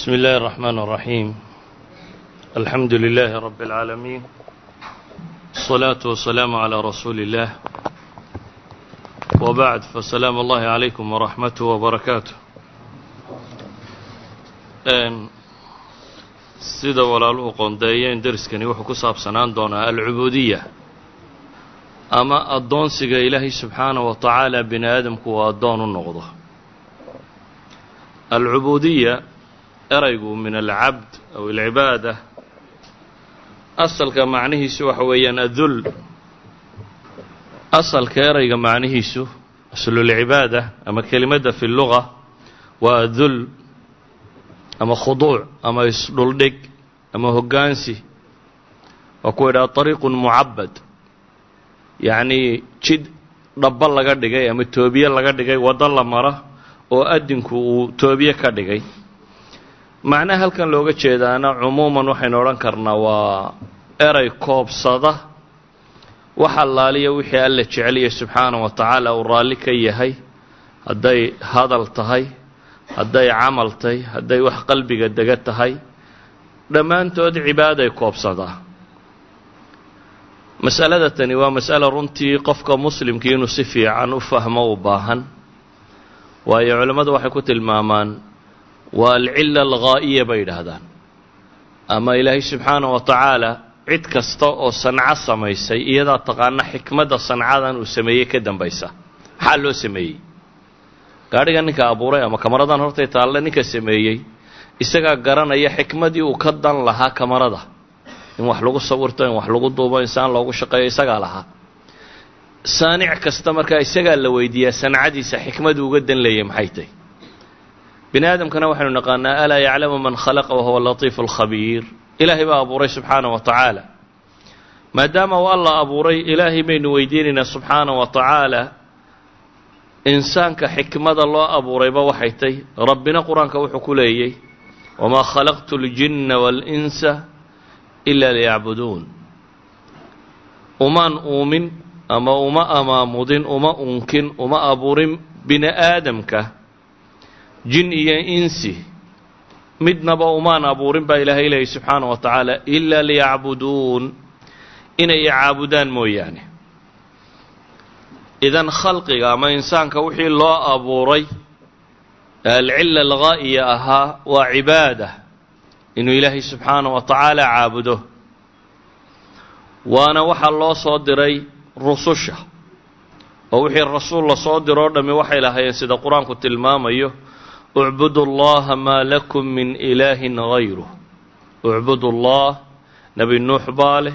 بسم الله الرحمن الرحيم الحمد لله رب العالمين الصلاة والسلام على رسول الله وبعد فسلام الله عليكم ورحمته وبركاته sida walaaluhu qoondeeyeen deriskani wuxuu ku saabsanaan doonaa alcubuudiya ama addoonsiga ilaahay subxaanaه wa tacaala bini aadamku uu addoon u noqdo alcubuudiya eraygu min alcabd aw alcibaada asalka macnihiisu waxa weeyaan adul. Asalka erayga macnihiisu aslulcibaada ama kelimadda fi luga waa adul ama khuduuc ama isdhuldhig ama hoggaansi. Waa kuwa yidhaha طariiqun mucabad yacnii jid dhabba laga dhigay ama toobiye laga dhigay waddo la mara oo adinku uu toobiye ka dhigay macnaha halkan looga jeedaana cumuuman waxaynu odhan karnaa waa eray koobsada. Wax allaaliya wixii alla jeceliya subxaanaه wa tacaala uu raalli ka yahay. Hadday hadal tahay hadday camal tahay hadday wax qalbiga dega tahay. Dhammaantood cibaaday koobsadaa mas'alada tani waa mas'alo runtii qofka muslimkii inuu si fiican u fahmo u baahan. Waayo culimmadu waxay ku tilmaamaan waa alcila alghaa'iya bay yidhaahdaan. Ama ilaahay subxaanaه wa tacaala cid kasta oo sanco samaysay iyadaa taqaana xikmadda sancadan uu sameeyey ka dambaysa. Maxaa loo sameeyey? Gaadhiga ninka abuuray ama kamaradan hortay taalle ninka sameeyey isagaa garanaya xikmadii uu ka dan lahaa kamarada. In wax lagu sawirto in wax lagu duubo insaan loogu shaqeeyo isagaa lahaa. Saanic kasta markaa isagaa la weydiiyaa sancadiisa xikmaduu uga dan leeyay maxay tahy bini aadamkana waxaynu naqaanaa alaa yaclamu man khalaqa wahuwa latiifu alkhabiir ilaahay baa abuuray subxaana wa tacaala maadaama uu alla abuuray ilaahay baynu weydiinaynaa subxaana wa tacaala insaanka xikmada loo abuurayba waxay tay rabbina qur'aanka wuxuu ku leeyay wamaa khalaqtu ljinna waalinsa ila liyacbuduun. Umaan uumin ama uma amaamudin uma unkin uma abuurin bini aadamka jin iyo insi. Midnaba umaan abuurin baa ilaahay leeyay subxaanaه wa tacaala ilaa liyacbuduun inay caabudaan mooyaane. Idan khalqiga ama insaanka wixii loo abuuray alcila alghaa'iya ahaa waa cibaada inuu ilaahay subxaanaه wa tacaala caabudo. Waana waxaa loo soo diray rususha. Oo wixii rasuul la soo diro o dhammi waxay lahaayeen sida qur'aanku tilmaamayo ucbudu اllaha maa lakum min ilaahin hayruh ucbudu اllah nebi nuux baa leh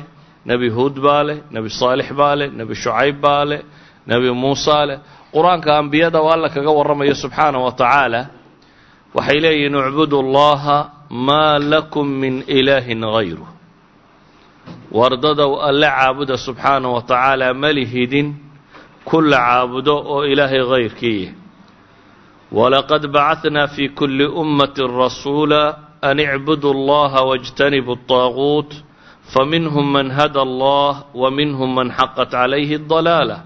nebi huud baa leh nebi saalix baa leh nebi shucayb baa leh nebi muusa leh qur-aanka ambiyada oo alla kaga warramayo subxaanaه wa tacaala waxay leeyihiin ucbudu اllaha maa lakum min ilaahin hayruh wardadow alle caabuda subxaanaه wa tacaala malihidin kulla caabudo oo ilaahay hayrkiiya walaqad bacadnaa fi kuli ummati rasuula an icbudu اllaha wاjtanibu الطaaguut faminhum man hada allah waminhum man xaqat calayhi الضalaala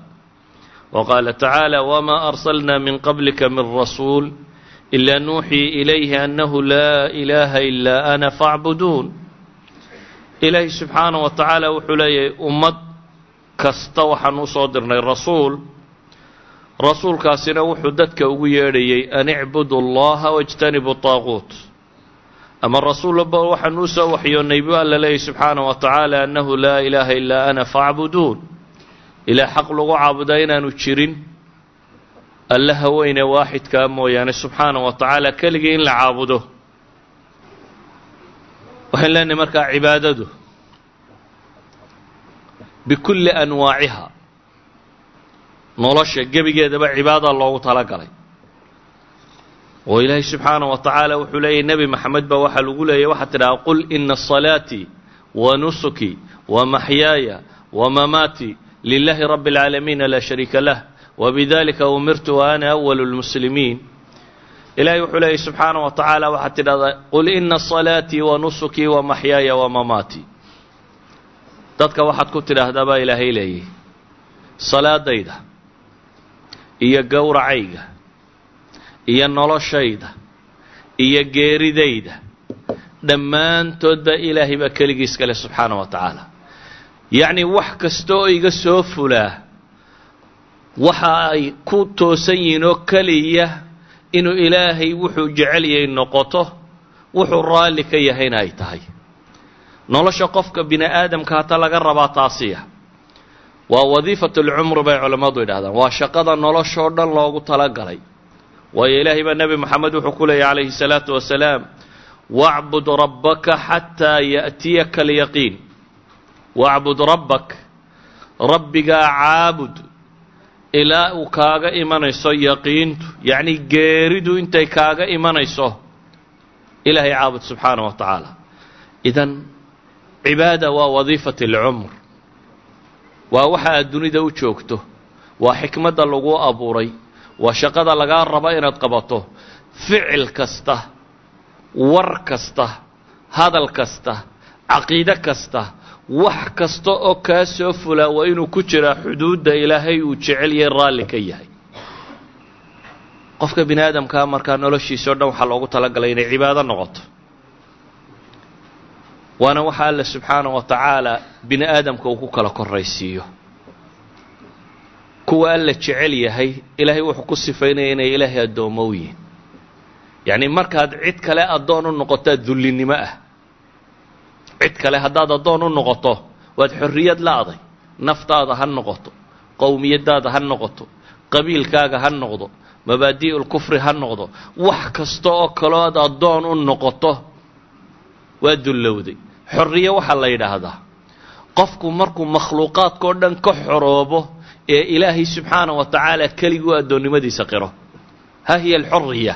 wqaala tacaala wma arsalna min qablika min rasuul ila nuuxii ilayhi annahu laa ilaaha ilaa ana faacbuduun ilaahi subxaanaه wa tacaala wuxuu leeyahay ummad kasta waxaan u soo dirnay rasuul rasuulkaasina wuxuu dadka ugu yeedhayay an icbudu allaha wajtanibu taaquut. Ama rasuulba waxaan u soo waxyoonnay bu alla leeyay subxaana wa tacaala annahu laa ilaaha ilaa ana faacbuduun ilaa xaq lagu caabudaa inaanu jirin. Alla weyne waaxidkaa ah mooyaane subxaana wa tacaala keligii in la caabudo. Waxaan leenahay markaa cibaadadu bikulli anwaaciha nolosha gebigeedaba cibaada loogu talagalay. Oo ilaahay subxaana wa tacaala wuxuu leeyahy nebi maxamed baa waxaa lagu leeyay waxaad tidhaha qul ina salaatii wa nusuki wa maxyaaya wa mamaati lilaahi rabbi اlcaalamiina laa shariika lah wbidalika umirtu wa ana awalu lmuslimiin ilaahay wuxuu leeyahy subxaana wa tacaala waxaad tidhahdaa qul ina salaatii wa nusukii wa maxyaaya wa mamaati dadka waxaad ku tidhaahdaa baa ilaahay leeyahy salaadayda iyo gowracayga iyo noloshayda iyo geeridayda dhammaantoodba ilaahay baa keligiis kale subxaana wa tacaala. Yacni wax kasta oo iga soo fulaa waxa ay ku toosan yihiin oo keliya inuu ilaahay wuxuu jecel yahay noqoto wuxuu raalli ka yahayna ay tahay. Nolosha qofka bini aadamka hata laga rabaa taasiya waa wadiifatu lcumri bay culammadu yidhahdaan waa shaqada noloshoo dhan loogu talagalay. Waayo ilaahay baa nebi moxamed wuxuu ku leeyay calayhi salaatu wasalaam wacbud rabbaka xataa ya'tiyaka alyaqiin. Wacbud rabbak rabbigaa caabud ilaa uu kaaga imanayso yaqiintu yacni geeridu intay kaaga imanayso ilaahay caabud subxaana wa tacaala. Idan cibaada waa wadiifati alcumr waa waxa aad dunida u joogto. Waa xikmadda lagu abuuray. Waa shaqada lagaa raba inaad qabato. Ficil kasta war kasta hadal kasta caqiide kasta wax kasta oo kaa soo fulaa waa inuu ku jiraa xuduudda ilaahay uu jecel yahay raalli ka yahay. Qofka bini aadamkaa markaa noloshiisa o dhan waxaa loogu talagalay inay cibaado noqoto waana waxa alla subxaana wa tacaala bini aadamka uu ku kala koraysiiyo kuwa alla jecel yahay ilaahay wuxuu ku sifaynaya inay ilaahay addoommo u yihiin yacni markaad cid kale addoon u noqotaa dullinimo ah. Cid kale haddaad addoon u noqoto waad xorriyad la'day naftaada ha noqoto qowmiyaddaada ha noqoto qabiilkaaga ha noqdo mabaadi'ul kufri ha noqdo wax kasta oo kalooad addoon u noqoto waa dullowday xorriye waxaa la yidhaahdaa. Qofku markuu makhluuqaadkao dhan ka xoroobo ee ilaahay subxaana wa tacaala keliguu addoonnimadiisa qiro. Ha hiya alxorriya.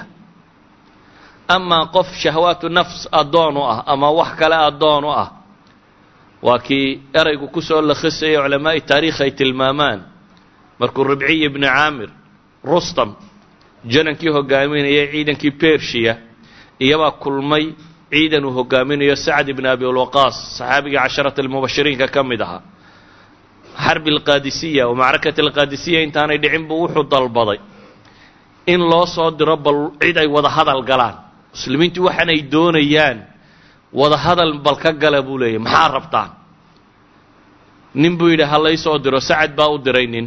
Amaa qof shahwaatu nafs addoon u ah ama wax kale addoon u ah waa kii eraygu ku soo lakhisaya culamaa'i taariikh ay tilmaamaan. Markuu ribciy ibni caamir rustam janankii hogaaminayay ciidankii bershiya iyabaa kulmay ciidan uu hogaaminayo sacd ibn abi lwaqaas saxaabigii casharata almubashiriinka ka mid ahaa xarbi alqaadisiya oo macrakati alqaadisiya intaanay dhicin buu wuxuu dalbaday. In loo soo diro bal cid ay wada hadal galaan. Muslimiintu waxaanay doonayaan wada hadal bal ka gala buu leeyahy maxaa rabtaan? Nin buu yidhi ha laysoo diro sacad baa u diray nin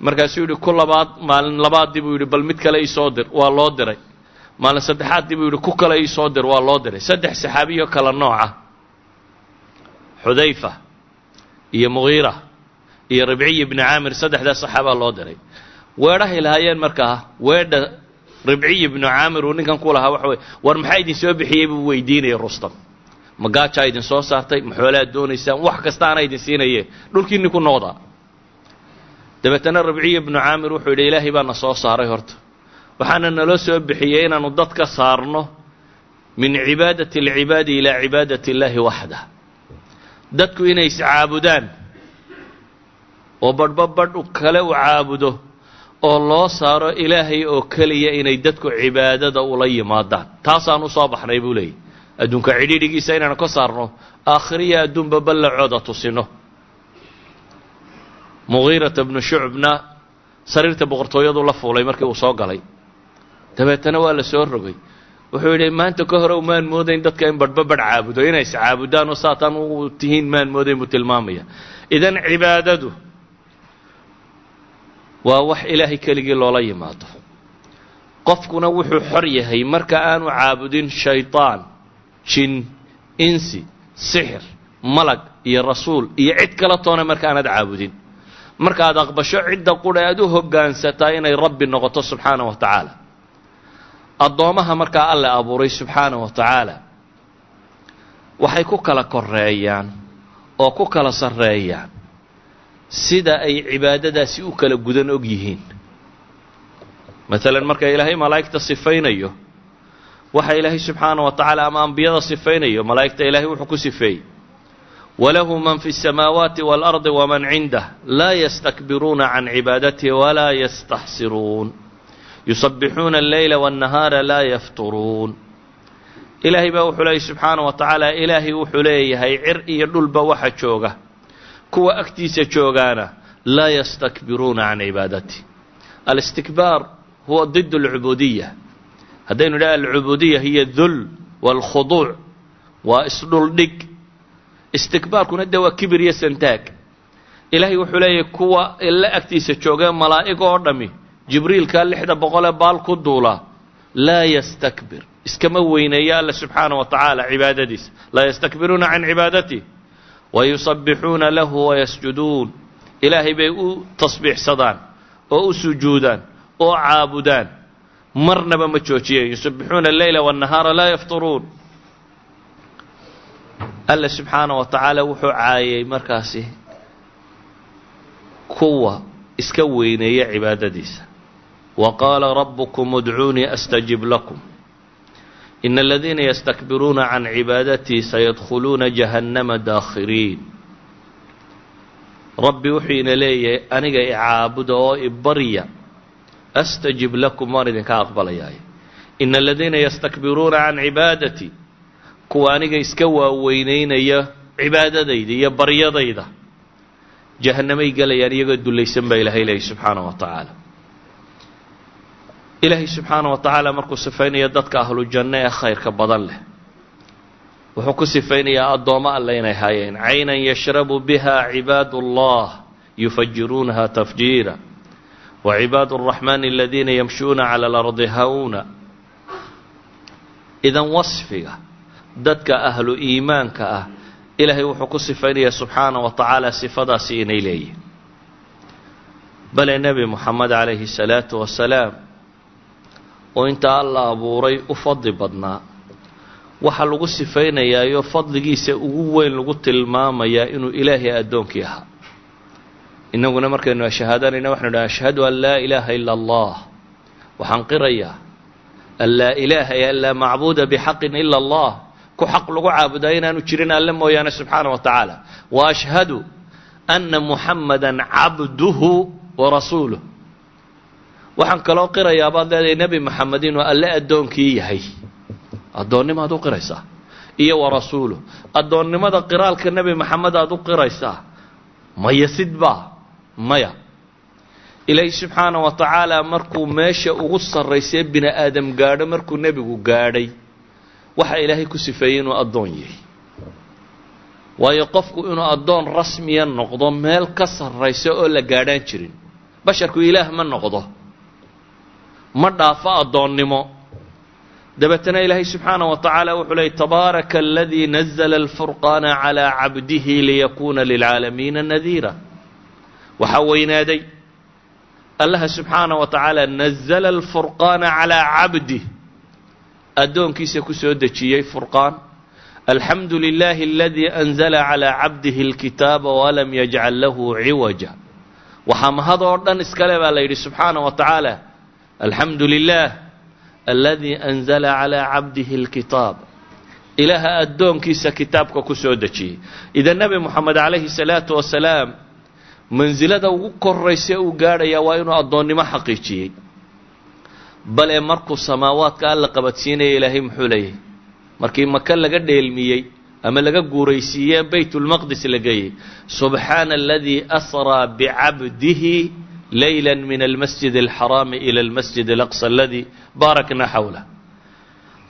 markaasuu yidhi ku labaad maalin labaadii buu yidhi bal mid kale iisoo dir waa loo diray maalin saddexaaddii buu yidhi ku kale iisoo dir waa loo diray. Saddex saxaabiyo kala nooca xudayfa iyo mugiira iyo ribciy ibni caamir saddexdaa saxaabaa loo diray. Weedhahay lahaayeen markaa weedha ribciy ibnu caamir uu ninkan ku lahaa waxa wey war maxaa idin soo bixiyey buu weydiinaya rustam. Ma idin soo saartay ma doonaysaan wax kastaana idin siinaye dhulkiinni ku noqdaa. Dabeetana ribciy ibnu caamir wuxuu yidhi ilaahay baana soo saaray horta waxaana naloo soo bixiyey inaannu dad ka saarno min cibaadati alcibaadi ilaa cibaadati illaahi waxdah dadku inay iscaabudaan oo badhba badh kale u caabudo oo loo saaro ilaahay oo keliya inay dadku cibaadada ula yimaadaan. Taasaan u soo baxnay buu leeyahy adduunka cidhiidhigiisa inaanu ka saarno aakhiriya adduunba ballacooda tusino. Mugiirata bnu shucbna sariirta boqortooyadu la fuulay markii uu soo galay dabeetana waa la soo rogay. Wuxuu yidhi maanta ka hore maan moodayn dadka in badhba badh caabudo inay is caabudaan oo saataan u tihiin maan moodayn buu tilmaamaya. Idan cibaadadu waa wax ilaahay keligii loola yimaado. Qofkuna wuxuu xor yahay marka aanu caabudin shayطaan jin insi sixir malag iyo rasuul iyo cid kala toona marka aanad caabudin. Markaaad aqbasho cidda qura aad u hoggaansataa inay rabbi noqoto subxaana wa tacaala addoommaha markaa alle abuuray subxaana wa tacaala waxay ku kala koreeyaan oo ku kala sarreeyaan sida ay cibaadadaasi u kala gudan og yihiin maalan marka ilaahay malaa'igta sifaynayo waxa ilaahay subxaana wa tacaala ama ambiyada sifaynayo malaa'igta ilaahay wuxuu ku sifeeyey walahu man fi الsamaawaati wاlardi wman cindah laa ystakbiruuna can cibaadatihi walaa yastaxsiruun yusabbixuuna alleyla waannahaara laa yafturuun ilaahay baa wuxuu leeyay subxaana wa tacaala ilaahay wuxuu leeyahay cir iyo dhulba waxa jooga. Kuwa agtiisa joogaana laa yastakbiruuna can cibaadati alistikbaar huwa did alcubuudiya haddaynu idhaha alcubuudiya hiya adul waalkhuduuc waa isdhuldhig istikbaarkuna dee waa kibir iyo santaag. Ilaahay wuxuu leeyahay kuwa ila agtiisa joogee malaa'ig oo dhammi jibriilkaa lixda boqolee baal ku duula laa yastakbir. Iskama weyneeya alla subxaana wa tacaala cibaadadiisa. Laa yastakbiruuna can cibaadati wayusabbixuuna lahu wayasjuduun ilaahay bay u tasbiixsadaan oo u sujuudaan oo caabudaan. Marnaba ma joojiyeen. Yusabbixuuna alleyla waannahaara laa yafturuun. Alla subxaana wa tacaala wuxuu caayay markaasi kuwa iska weyneeya cibaadadiisa wa qaala rabbukum udcuunii astajib lakum ina aladiina yastakbiruuna can cibaadatii sayadkhuluuna jahannama daakhiriin rabbi wuxuu ina leeyahay aniga icaabuda oo ibarya astajib lakum waan idinka aqbalayaay ina aladiina yastakbiruuna can cibaadatii kuwa aniga iska waaweyneynaya cibaadadayda iyo baryadayda jahannamay gelayaan iyagoo dullaysan baa ilaahay leeyahy subxaana wa tacaala ilaahay subxaana wa tacaala markuu sifaynaya dadka ahlu janno ee khayrka badan leh wuxuu ku sifaynayaa addoommo alle inay haayeen caynan yashrabu biha cibaadu allah yufajiruunaha tafjiira. Wa cibaadu araxmaani aladiina yamshuuna cala alardi hawna. Idan wasfiga dadka ahlu iimaanka ah ilaahay wuxuu ku sifaynayaa subxaana wa tacaala sifadaasi inay leeyihiin bale nebi moxamed calayhi salaatu wasalaam oo intaa alla abuuray u fadli badnaa. Waxaa lagu sifaynayaayo fadligiisa ugu weyn lagu tilmaamayaa inuu ilaahay addoonkii ahaa. Innaguna markaynu shahaadanayna waxanu dhaha ashhadu an laa ilaaha ila allah. Waxaan qirayaa an laa ilaaha an laa macbuuda bixaqin ila allah. Ku xaq lagu caabudaa inaanu jirin alle mooyaane subxaana wa tacaala. Wa ashhadu anna muxammadan cabduhu wa rasuuluh waxaan kaloo qirayaa baad leedahay nebi maxamed inuu alle addoonkii yahay. Addoonnimaad u qiraysaa. Iyo wa rasuuluh addoonnimada qiraalka nebi maxamed aad u qiraysaa. Maya sidbaa maya. Ilaahi subxaana wa tacaala markuu meesha ugu sarraysee bini aadam gaadho markuu nebigu gaadhay waxaa ilaahay ku sifeeyey inuu addoon yahay. Waayo qofku inuu addoon rasmiya noqdo meel ka sarraysa oo la gaadhaan jirin basharku ilaah ma noqdo ma dhaafo addoonnimo. Dabeetana ilaahay subxaana wa tacaala wuxuu leeyay tabaaraka aladii nazla alfurqaana calaa cabdihi liyakuuna lilcaalamiina nadiira. Waxaa weynaaday allaha subxaana wa tacaala nazla alfurqaana calaa cabdih addoonkiisa ku soo dejiyey furqaan. Alxamdu lilahi aladii anzla calaa cabdihi alkitaaba walam yajcal lahu ciwaja. Waxaa mahad oo dhan iskale baa la yidhi subxaana wa tacaala alxamdu lilah aladii anzala calaa cabdihi alkitaab ilaaha addoonkiisa kitaabka ku soo dejiyey idan nebi moxamed calayhi salaatu wasalaam mansilada ugu koraysa uu gaadhayaa waa inuu addoonnimo xaqiijiyey. Bale markuu samaawaadka alla qabadsiinaya ilaahay muxuu leeyahay? Markii maka laga dheelmiyey ama laga guuraysiiyee baytulmaqdis la geeyey subxaana aladii asraa bicabdihi layla min almasjid alxaraami ila almasjid alaqsa aladii baarakna xawlah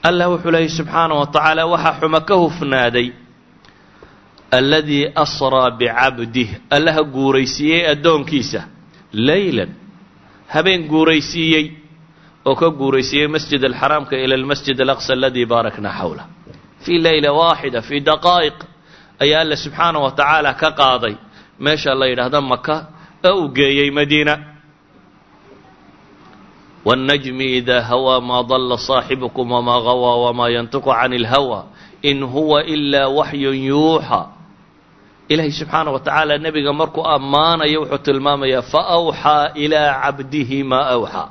allah wuxuu leeyay subxaana wa tacaala waxaa xumo ka hufnaaday aladii asraa bicabdih allaha guuraysiiyey addoonkiisa laylan habeen guuraysiiyey oo ka guuraysiiyey masjid alxaraamka ila almasjid alaqsa aladii baarakna xawlah fii layla waaxida fii daqaa'iq ayaa alla subxaana wa tacaala ka qaaday meesha la yidhaahda maka ee uu geeyey madiina wاnnajmi idaa hawaa maa dalla صaaxibukum wmaa gawaa wmaa yantiqu can اlhawa in huwa ilaa waxyun yuuxa ilaahay subxaana wa tacaala nebiga markuu ammaanayo wuxuu tilmaamayaa faawxaa ilaa cabdihi maa awxaa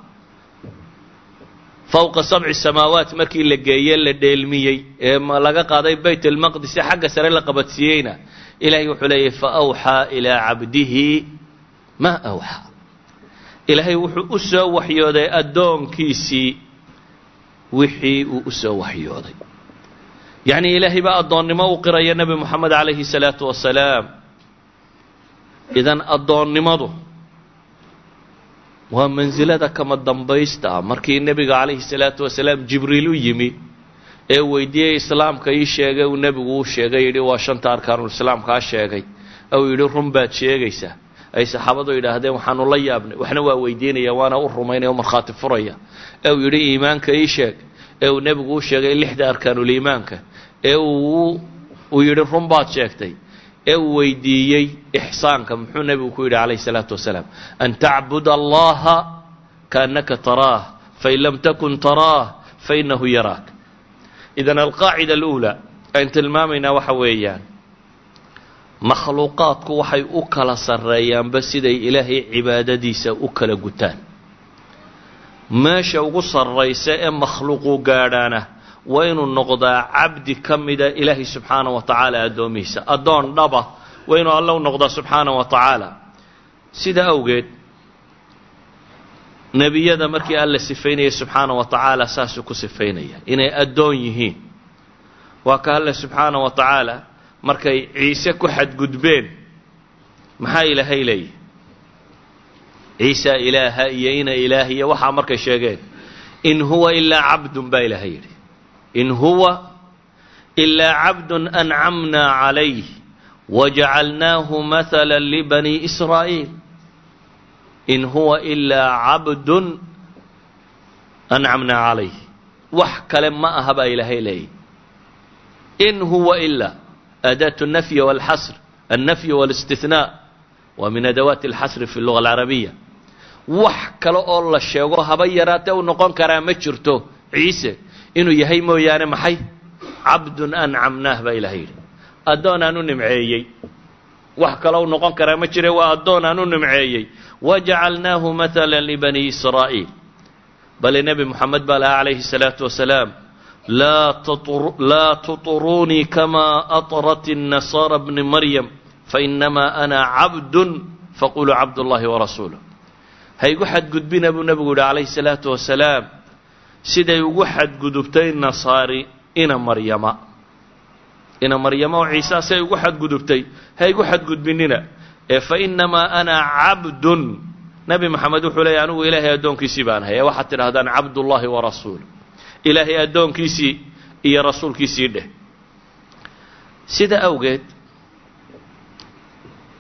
fowqa sabci samaawaat markii la geeye la dheelmiyey ee laga qaaday bayt almaqdis xagga sare la qabadsiiyeyna ilahay wuxuu leeyahy faawxaa ilaa cabdihi maa awxaa ilaahay wuxuu u soo waxyooday addoonkiisii wixii uu u soo waxyooday. Yacnii ilaahay baa addoonnimo u qiraya nebi moxamed calayhi salaatu wasalaam. Idan addoonnimadu waa mansilada kama dambaysta ah. Markii nebiga calayhi salaatu wasalaam jibriil u yimi ee weydiiyey islaamka ii sheegay uu nebigu u sheegay yidhi waa shanta arkaanulislaamkaa sheegay. Ou yidhi run baad sheegaysaa ay saxaabadu yidhaahdeen waxaanu la yaabnay waxna waa weydiinaya waana u rumaynaya o markhaati furaya. Ee uu yidhi iimaanka ii sheeg. Ee uu nebigu u sheegay lixda arkaanuliimaanka ee uu uu yidhi run baad sheegtay. Ee uu weydiiyey ixsaanka muxuu nebigu ku yidhi calayhi salaatu wasalaam an tacbud allaha kaannaka taraah fain lam takun taraah fainahu yaraak. Idan alqaacida aluulaa aan tilmaamaynaa waxa weeyaan makhluuqaadku waxay u kala sarreeyaanba siday ilaahay cibaadadiisa u kala gutaan. Meesha ugu sarraysa ee makhluuqu gaadhaana waa inuu noqdaa cabdi ka mida ilaahay subxaana wa tacaala addoomihiisa. Addoon dhaba waa inuu alle u noqdaa subxaana wa tacaala. Sida awgeed nebiyada markii alla sifaynaya subxaana wa tacaala saasuu ku sifaynaya. Inay addoon yihiin. Waa ka alle subxaana wa tacaala markay ciise ku xadgudbeen. Maxaa ilaahay leeyihi ciisa ilaaha iyo ina ilaah iyo waxaa markay sheegeen. In huwa ilaa cabdun baa ilaahay yidhi. In huwa ilaa cabdun ancamna calayh wajacalnaahu mahala libani israa'iil. In huwa ilaa cabdun ancamna calayh wax kale ma aha baa ilaahay leeyihi in huwa ilaa أداة النفي والحصر النفي والاستثناء waa min adawaati اlxasri fi اluga alcarabiya wax kale oo la sheego haba yaraatee u noqon karaa ma jirto ciise inuu yahay mooyaane maxay cabdun ancamnaah baa ilahay yidhi addoon aan u nimceeyey wax kale u noqon karaa ma jire waa addoon aan u nimceeyey wajacalnaahu maala libani israa'iil bale nebi moxamed baa lahaa calayhi الsalaatu wasalaam laa tuطruunii kama aطrat الnasaara bni maryam fainamaa ana cabdun faquluu cabd اllahi warasuuluh ha igu xadgudbina buu nebigu yihi calayhi الsalaatu wasalaam siday ugu xadgudubtay nasaari ina maryama ina maryama oo ciisa siay ugu xadgudubtay ha igu xadgudbinina ee fainamaa ana cabdun nebi moxamed wuxuu leeyay anigu ilaahay addoonkiisii baan ahay ee waxaad tidhahdaan cabdullahi warasuuluh ilaahay addoonkiisii iyo rasuulkiisii dheh. Sida awgeed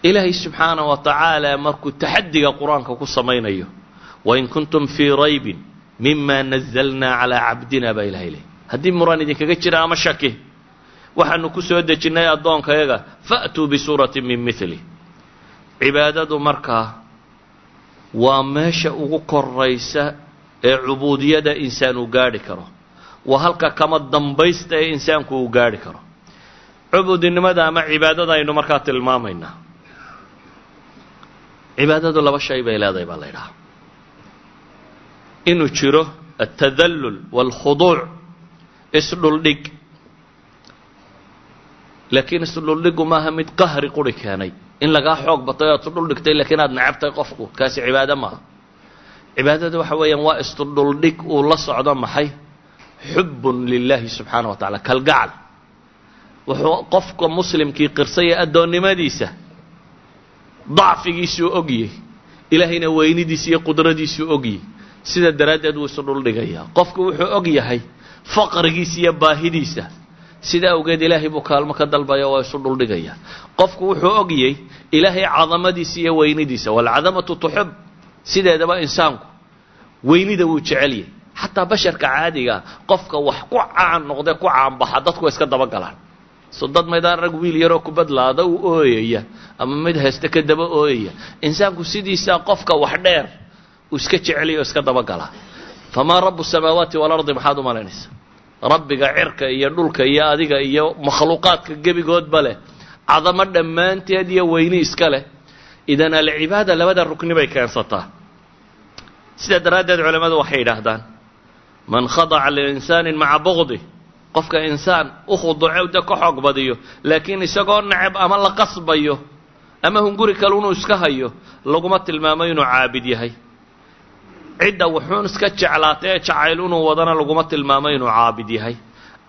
ilaahay subxaana wa tacaala markuu taxadiga qur'aanka ku samaynayo wain kuntum fii raybin mima nazalnaa calaa cabdina baa ilahay leey haddii muraan idinkaga jira ama shaki waxaanu ku soo dejinnay addoonkayaga fa'tuu bisuuratin min mili cibaadadu markaa waa meesha ugu koraysa ee cubuudiyada insaan uu gaadhi karo. Waa halka kama dambaysta ee insaanku uu gaadhi karo. Cubuudinimada ama cibaadada aynu markaa tilmaamaynaa cibaadadu laba shay bay leedahay baa la ydhahaa inuu jiro altadallul waalkhuduuc isdhuldhig. Laakiin isdhuldhigu maaha mid qahri quri keenay. In lagaa xoog batay o isdhuldhigtay lakiin aad necabtay qofku kaasi cibaado maaha cibaadada waxa weeyaan waa isdhuldhig uu la socdo maxay? Xubbun lilaahi subxaana wa tacala kalgacal. Wuxuu qofka muslimkii qirsaya addoonnimadiisa dacfigiisuu ogyahy ilaahayna weynidiisa iyo qudradiisuu ogyahy sida daraaddeed wuu isu dhuldhigayaa qofku wuxuu og yahay faqrigiisa iyo baahidiisa. Sida awgeed ilaahay buu kaalmo ka dalbaya waa isu dhuldhigayaa qofku wuxuu ogyay ilaahay cadamadiisa iyo weynidiisa. Waalcadamatu tuxib sideedaba insaanku weynida wuu jecelyahy xataa basharka caadigaa qofka wax ku caan noqdee ku caanbaxa dadku way iska dabagalaan so dad maydaan rag wiil yaroo kubadlaada u ooyaya. Ama mid hayste ka daba ooyaya. Insaanku sidiisaa qofka wax dheer uu iska jecelaya oo iska dabagalaa famaa rabu samaawaati waalardi maxaad u malaynaysa rabbiga cirka iyo dhulka iyo adiga iyo makhluuqaadka gebigoodba leh cadamo dhammaanteed iyo weyni iska leh idan alcibaada labada rukni bay keensataa sidaa daraaddeed culammadu waxay yidhaahdaan man khadaca liinsaanin maca bugdi qofka insaan u khuduuce de ka xoog badiyo laakiin isagoo neceb ama la qasbayo ama hunguri kale inuu iska hayo laguma tilmaamo inuu caabid yahay. Cidda wuxuun iska jeclaatay ee jacayl inuu wadana laguma tilmaamo inuu caabid yahay.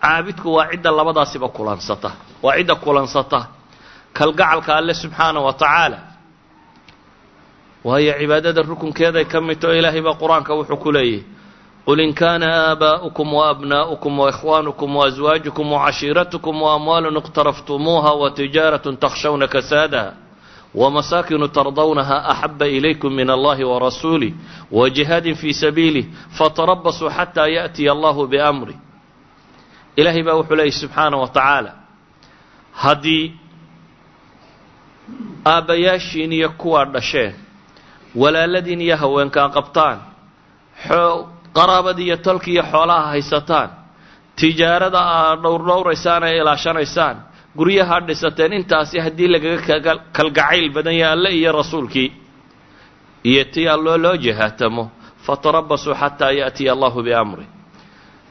Caabidku waa cidda labadaasiba kulansata waa cidda kulansata. Kalgacalka alle subxaana wa tacaala waayo cibaadada rukunkeeday ka midta oo ilaahay baa qur'aanka wuxuu ku leeyahy qul in kaana aabaa'ukum waabnaa'ukum waikhwaanukum waaswaajukum wacashiiratukum waamwaalun iqtaraftumuuha watijaaratun takhshawna kasaadaha wamasaakinu tardawnaha axaba ilaykum min allahi warasuulih wajihaadin fii sabiilih fatarabasuu xataa yaatiya allahu biamri ilaahay baa wuxuu leeyahy subxaana wa tacaala haddii aabbayaashiin iyo kuwaa dhasheen walaaladiin iyo haweenkaa qabtaan qaraabadii iyo tolki iyo xoolaha haysataan tijaarada aad dhowrdhowraysaan ee ilaashanaysaan guryaha dhisateen intaasi haddii lagaga kalgacayl badan yahay alle iyo rasuulkii. Iyo tii alloo loo jihaatamo fatarabasuu xataa yaأtiya allahu biamri.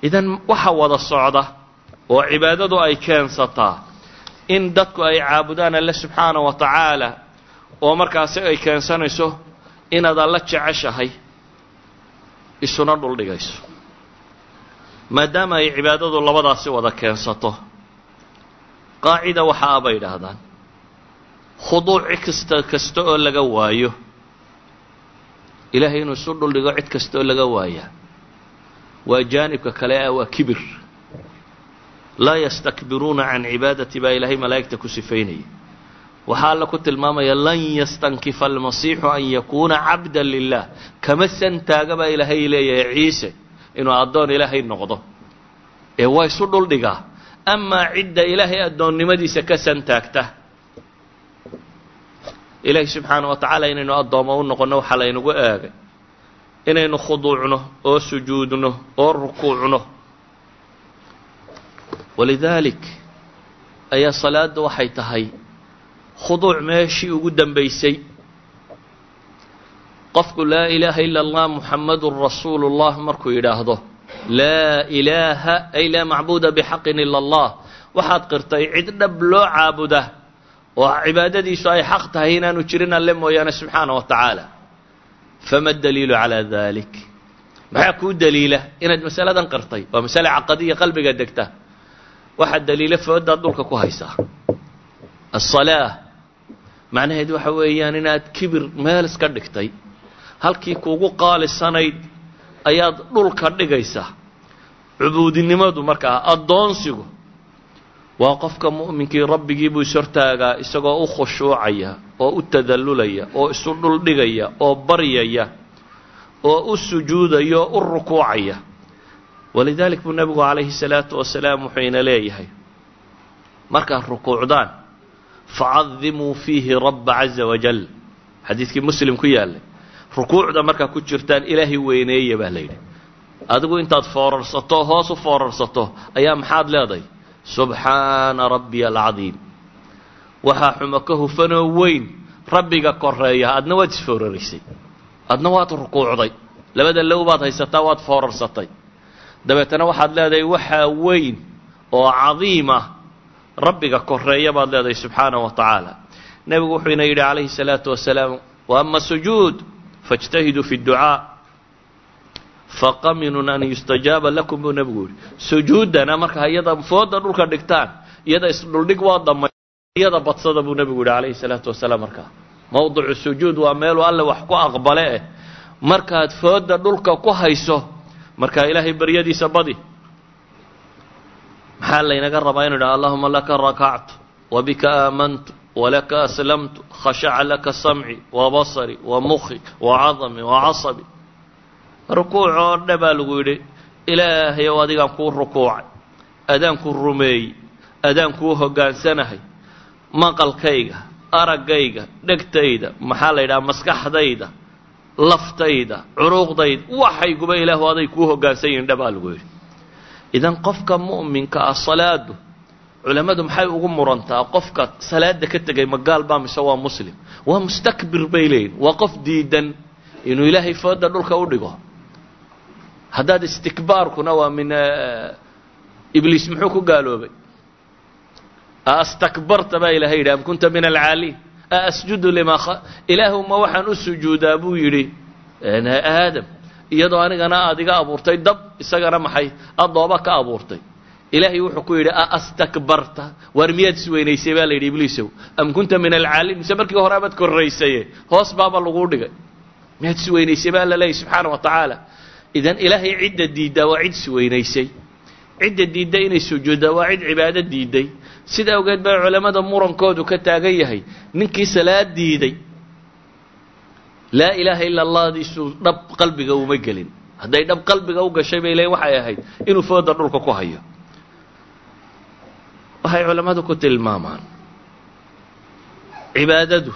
Idan waxa wada socda oo cibaadadu ay keensataa in dadku ay caabudaan alle subxaana wa tacaala oo markaasi ay keensanayso inaad alla jeceshahay isuna dhuldhigayso maadaama ay cibaadadu labadaasi wada keensato qaacida waxa a bay idhaahdaan khuduuci kasta kasta oo laga waayo ilaahay inuu isu dhuldhigo cid kasta oo laga waayaa waa jaanibka kale ah waa kibir. Laa yastakbiruuna can cibaadati baa ilaahay malaa'igta ku sifaynaya waxaa alla ku tilmaamaya lan yastankifa almasiixu an yakuuna cabdan lilah kama santaaga baa ilaahay leeyahay ciise inuu addoon ilaahay noqdo. Ee waa isu dhuldhigaa amaa cidda ilaahay addoonnimadiisa ka santaagta. Ilaahay subxaana wa tacaala inaynu addoommo u noqonno waxaa laynagu eegay inaynu khuduucno oo sujuudno oo rukuucno. Walidaalik ayaa salaadda waxay tahay khuduuc meeshii ugu dambaysay. Qofku laa ilaaha ila allah muxammadun rasuulu llah markuu yidhaahdo laa ilaaha ay laa macbuuda bixaqin ila allah waxaad qirtay cid dhab loo caabuda oo cibaadadiisu ay xaq tahay inaanu jirin alle mooyaane subxaana wa tacaala. Fama daliilu calaa dalik maxaa kuu daliila? Inaad masaladan qirtay waa masale caqadiya qalbiga degta. Waxaa daliila foodaad dhulka ku haysaa. Asalaa macnaheed waxa weeyaan inaad kibir meel iska dhigtay halkii kuugu qaalisanayd ayaad dhulka dhigaysaa. Cubuudinimadu markaa addoonsigu waa qofka mu'minkii rabbigii buu ishortaagaa isagoo u khushuucaya oo u tadallulaya oo isu dhuldhigaya oo baryaya oo u sujuudaya oo u rukuucaya. Walidaalik buu nebigu calayhi salaatu wasalaam wuxuu ina leeyahay markaad rukuucdaan facadimuu fiihi rabba caza wajal xadiidkii muslim ku yaallay rukuucda markaa ku jirtaan ilaahay weyneeya baa la yidhi adigu intaad foorarsato hoos u foorarsato ayaa maxaad leedahay subxaana rabbiya alcadiim waxaa xumo ka hufanoo weyn rabbiga koreeya adna waad isfooraraysay adna waad rukuucday labada low baad haysataa waad foorarsatay dabeetana waxaad leedahay waxaa weyn oo cadiim ah rabbiga koreeya baad leedahay subxaana wa tacaala. Nebigu wuxuu ina yidhi calayhi salaatu wasalaam wa ama sujuud faاjtahiduu fi اdducaa faqaminun an yustajaaba lakum buu nebigu yihi sujuuddana marka iyada fooda dhulka dhigtaan iyada isdhuldhig waa damay iyada badsada buu nebigu yihi calayhi salaatu wasalaam markaa mowdicu sujuud waa meeluu alle wax ku aqbale eh. Markaad fooda dhulka ku hayso markaa ilaahay baryadiisa badi maxaa laynaga rabaa inu idhaha allahuma laka rakactu wabika aamantu walaka aslamtu khashaca laka samci wabasari wamukhi wacadami wacasabi rukuuc oo dhe baa lagu yidhi ilaahay ow adigaan kuu rukuucay adaan ku rumeeyey adaan kuu hoggaansanahay maqalkayga araggayga dhegtayda maxaa la yidhaha maskaxdayda laftayda curuuqdayda waxayguba ilaahu aday kuu hoggaansan yihiin dhe baa lagu yidhi idan qofka mu'minka ah salaadu culammadu maxay ugu murantaa? Qofka salaada ka tegay ma gaal baa mise waa muslim? Waa mustakbir bay leeyihiin waa qof diidan inuu ilaahay fooda dhulka u dhigo. Haddaad istikbaarkuna waa min ibliis muxuu ku gaaloobay? Astakbarta baa ilahay yidhi am kunta min alcaaliin? Asjudu lima ilaahu ma waxaan u sujuudaa buu yidhi aadam iyadoo anigana aad iga abuurtay dab isagana maxay adooba ka abuurtay. Ilaahay wuxuu ku yidhi astakbarta waar miyaad isweynaysay baa la yidhi ibliisow am kunta min alcaaliin mise markii hore abaad korraysaye hoos baaba laguu dhigay. Miyaad isweynaysay baa la leeyay subxaana wa tacaala. Idan ilaahay cidda diiddaa waa cid isweynaysay cidda diidda inay sujuuddaa waa cid cibaado diidday. Sida awgeed baa culammada murankoodu ka taagan yahay. Ninkii salaad diiday laa ilaaha ila allahdiisu dhab qalbiga uma gelin. Hadday dhab qalbiga u gashay bay leeyiin waxay ahayd inuu fooda dhulka ku hayo. Waxay culammadu ku tilmaamaan cibaadadu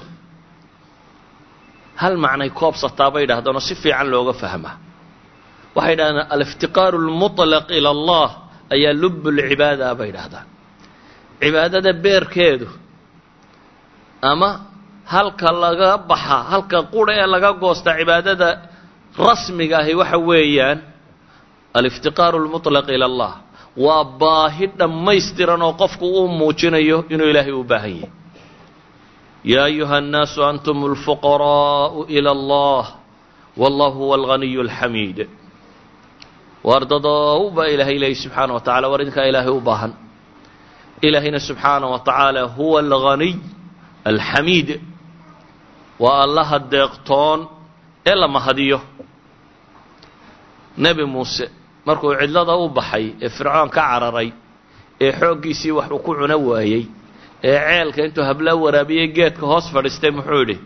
hal macnay koobsataa bay yidhahdaan oo si fiican looga fahmaa. Waxay yidhahdaan aliftiqaaru lmuطlaq ila allah ayaa lubbulcibaada bay yidhahdaan cibaadada beerkeedu ama halka laga baxa halka qura ee laga goosta cibaadada rasmiga ahi waxa weeyaan aliftiqaaru lmutlaq ila allah. Waa baahi dhammaystiran oo qofku uu muujinayo inuu ilaahay u baahan yahay. Yaa ayuha annaasu antum alfuqaraau ila allah wallahu huwa alghaniyu alxamiid waar dadowbaa ilaahay leeyi subxaana wa tacala war idinkaa ilaahay u baahan. Ilaahayna subxaana wa tacaala huwa alghaniy alxamiid waa allaha deeqtoon ee la mahadiyo. Nebi muuse markuu cidlada u baxay ee fircoon ka cararay ee xooggiisii wax uu ku cuno waayey ee ceelka intuu habla waraabiyey geedka hoos fadhiistay muxuu yidhi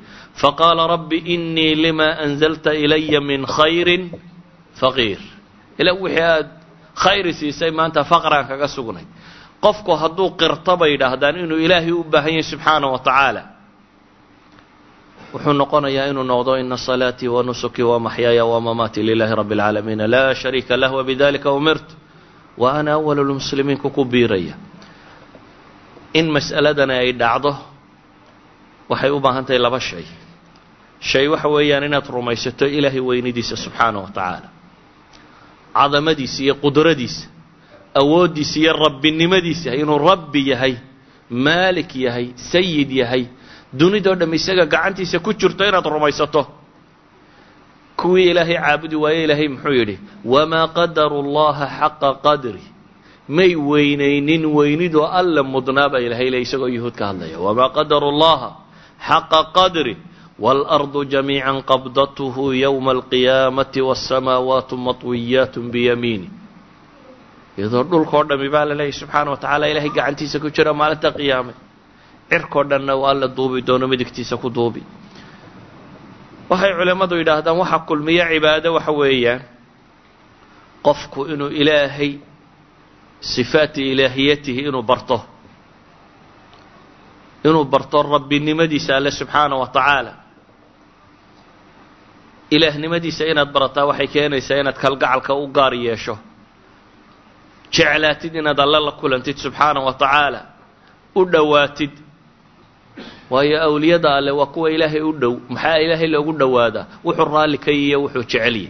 faqaala rabbi innii limaa anzalta ilaya min khayrin faqiir. Ila wixii aad khayri siisay maanta faqraan kaga sugnay. Qofku hadduu qirto bay yidhaahdaan inuu ilaahay u baahan yahay subxaana wa tacaala wuxuu noqonayaa inuu noqdo ina salaatii wa nusukii wa maxyaaya wa mamaatii lilahi rabbi اlcaalamiina laa shariika lah wabidalika umirtu wa ana awalu lmuslimiinku ku biiraya. In mas'aladani ay dhacdo waxay u baahan tahay laba shay. Shay waxa weeyaan inaad rumaysato ilaahay weynidiisa subxaana wa tacaala. Cadamadiisa iyo qudradiisa awooddiisa iyo rabbinimadiisa inuu rabbi yahay maalik yahay sayid yahay dunidoo dham isaga gacantiisa ku jirto inaad rumaysato. Kuwii ilaahay caabudi waaye ilaahay muxuu yidhi wamaa qadaru llaha xaqa qadri. May weynaynin weynidoo alla mudnaa baa ilahay le isagoo yuhuud ka hadlaya. Wamaa qadaru llaha xaqa qadri waalardu jamiica qabdathu yowma alqiyaamati wasamaawaatu matwiyaat biyamiini. Iyadoo dhulkao dhami baa la leeyahy subxaana wa tacaala ilahay gacantiisa ku jira maalinta qiyaame cirkao dhanna waa alla duubi doono midigtiisa ku duubi. Waxay culimmadu yidhaahdaan waxa kulmiya cibaado waxa weeyaan. Qofku inuu ilaahay sifaati ilaahiyatihi inuu barto. Inuu barto rabbinimadiisa alle subxaana wa tacaala. Ilaahnimadiisa inaad barataa waxay keenaysaa inaad kalgacalka u gaar yeesho. Jeclaatid inaad alle la kulantid subxaana wa tacaala. U dhowaatid waayo awliyada alle waa kuwa ilaahay u dhow maxaa ilaahay loogu dhowaadaa wuxuu raalli ka yiyo wuxuu jecelyahy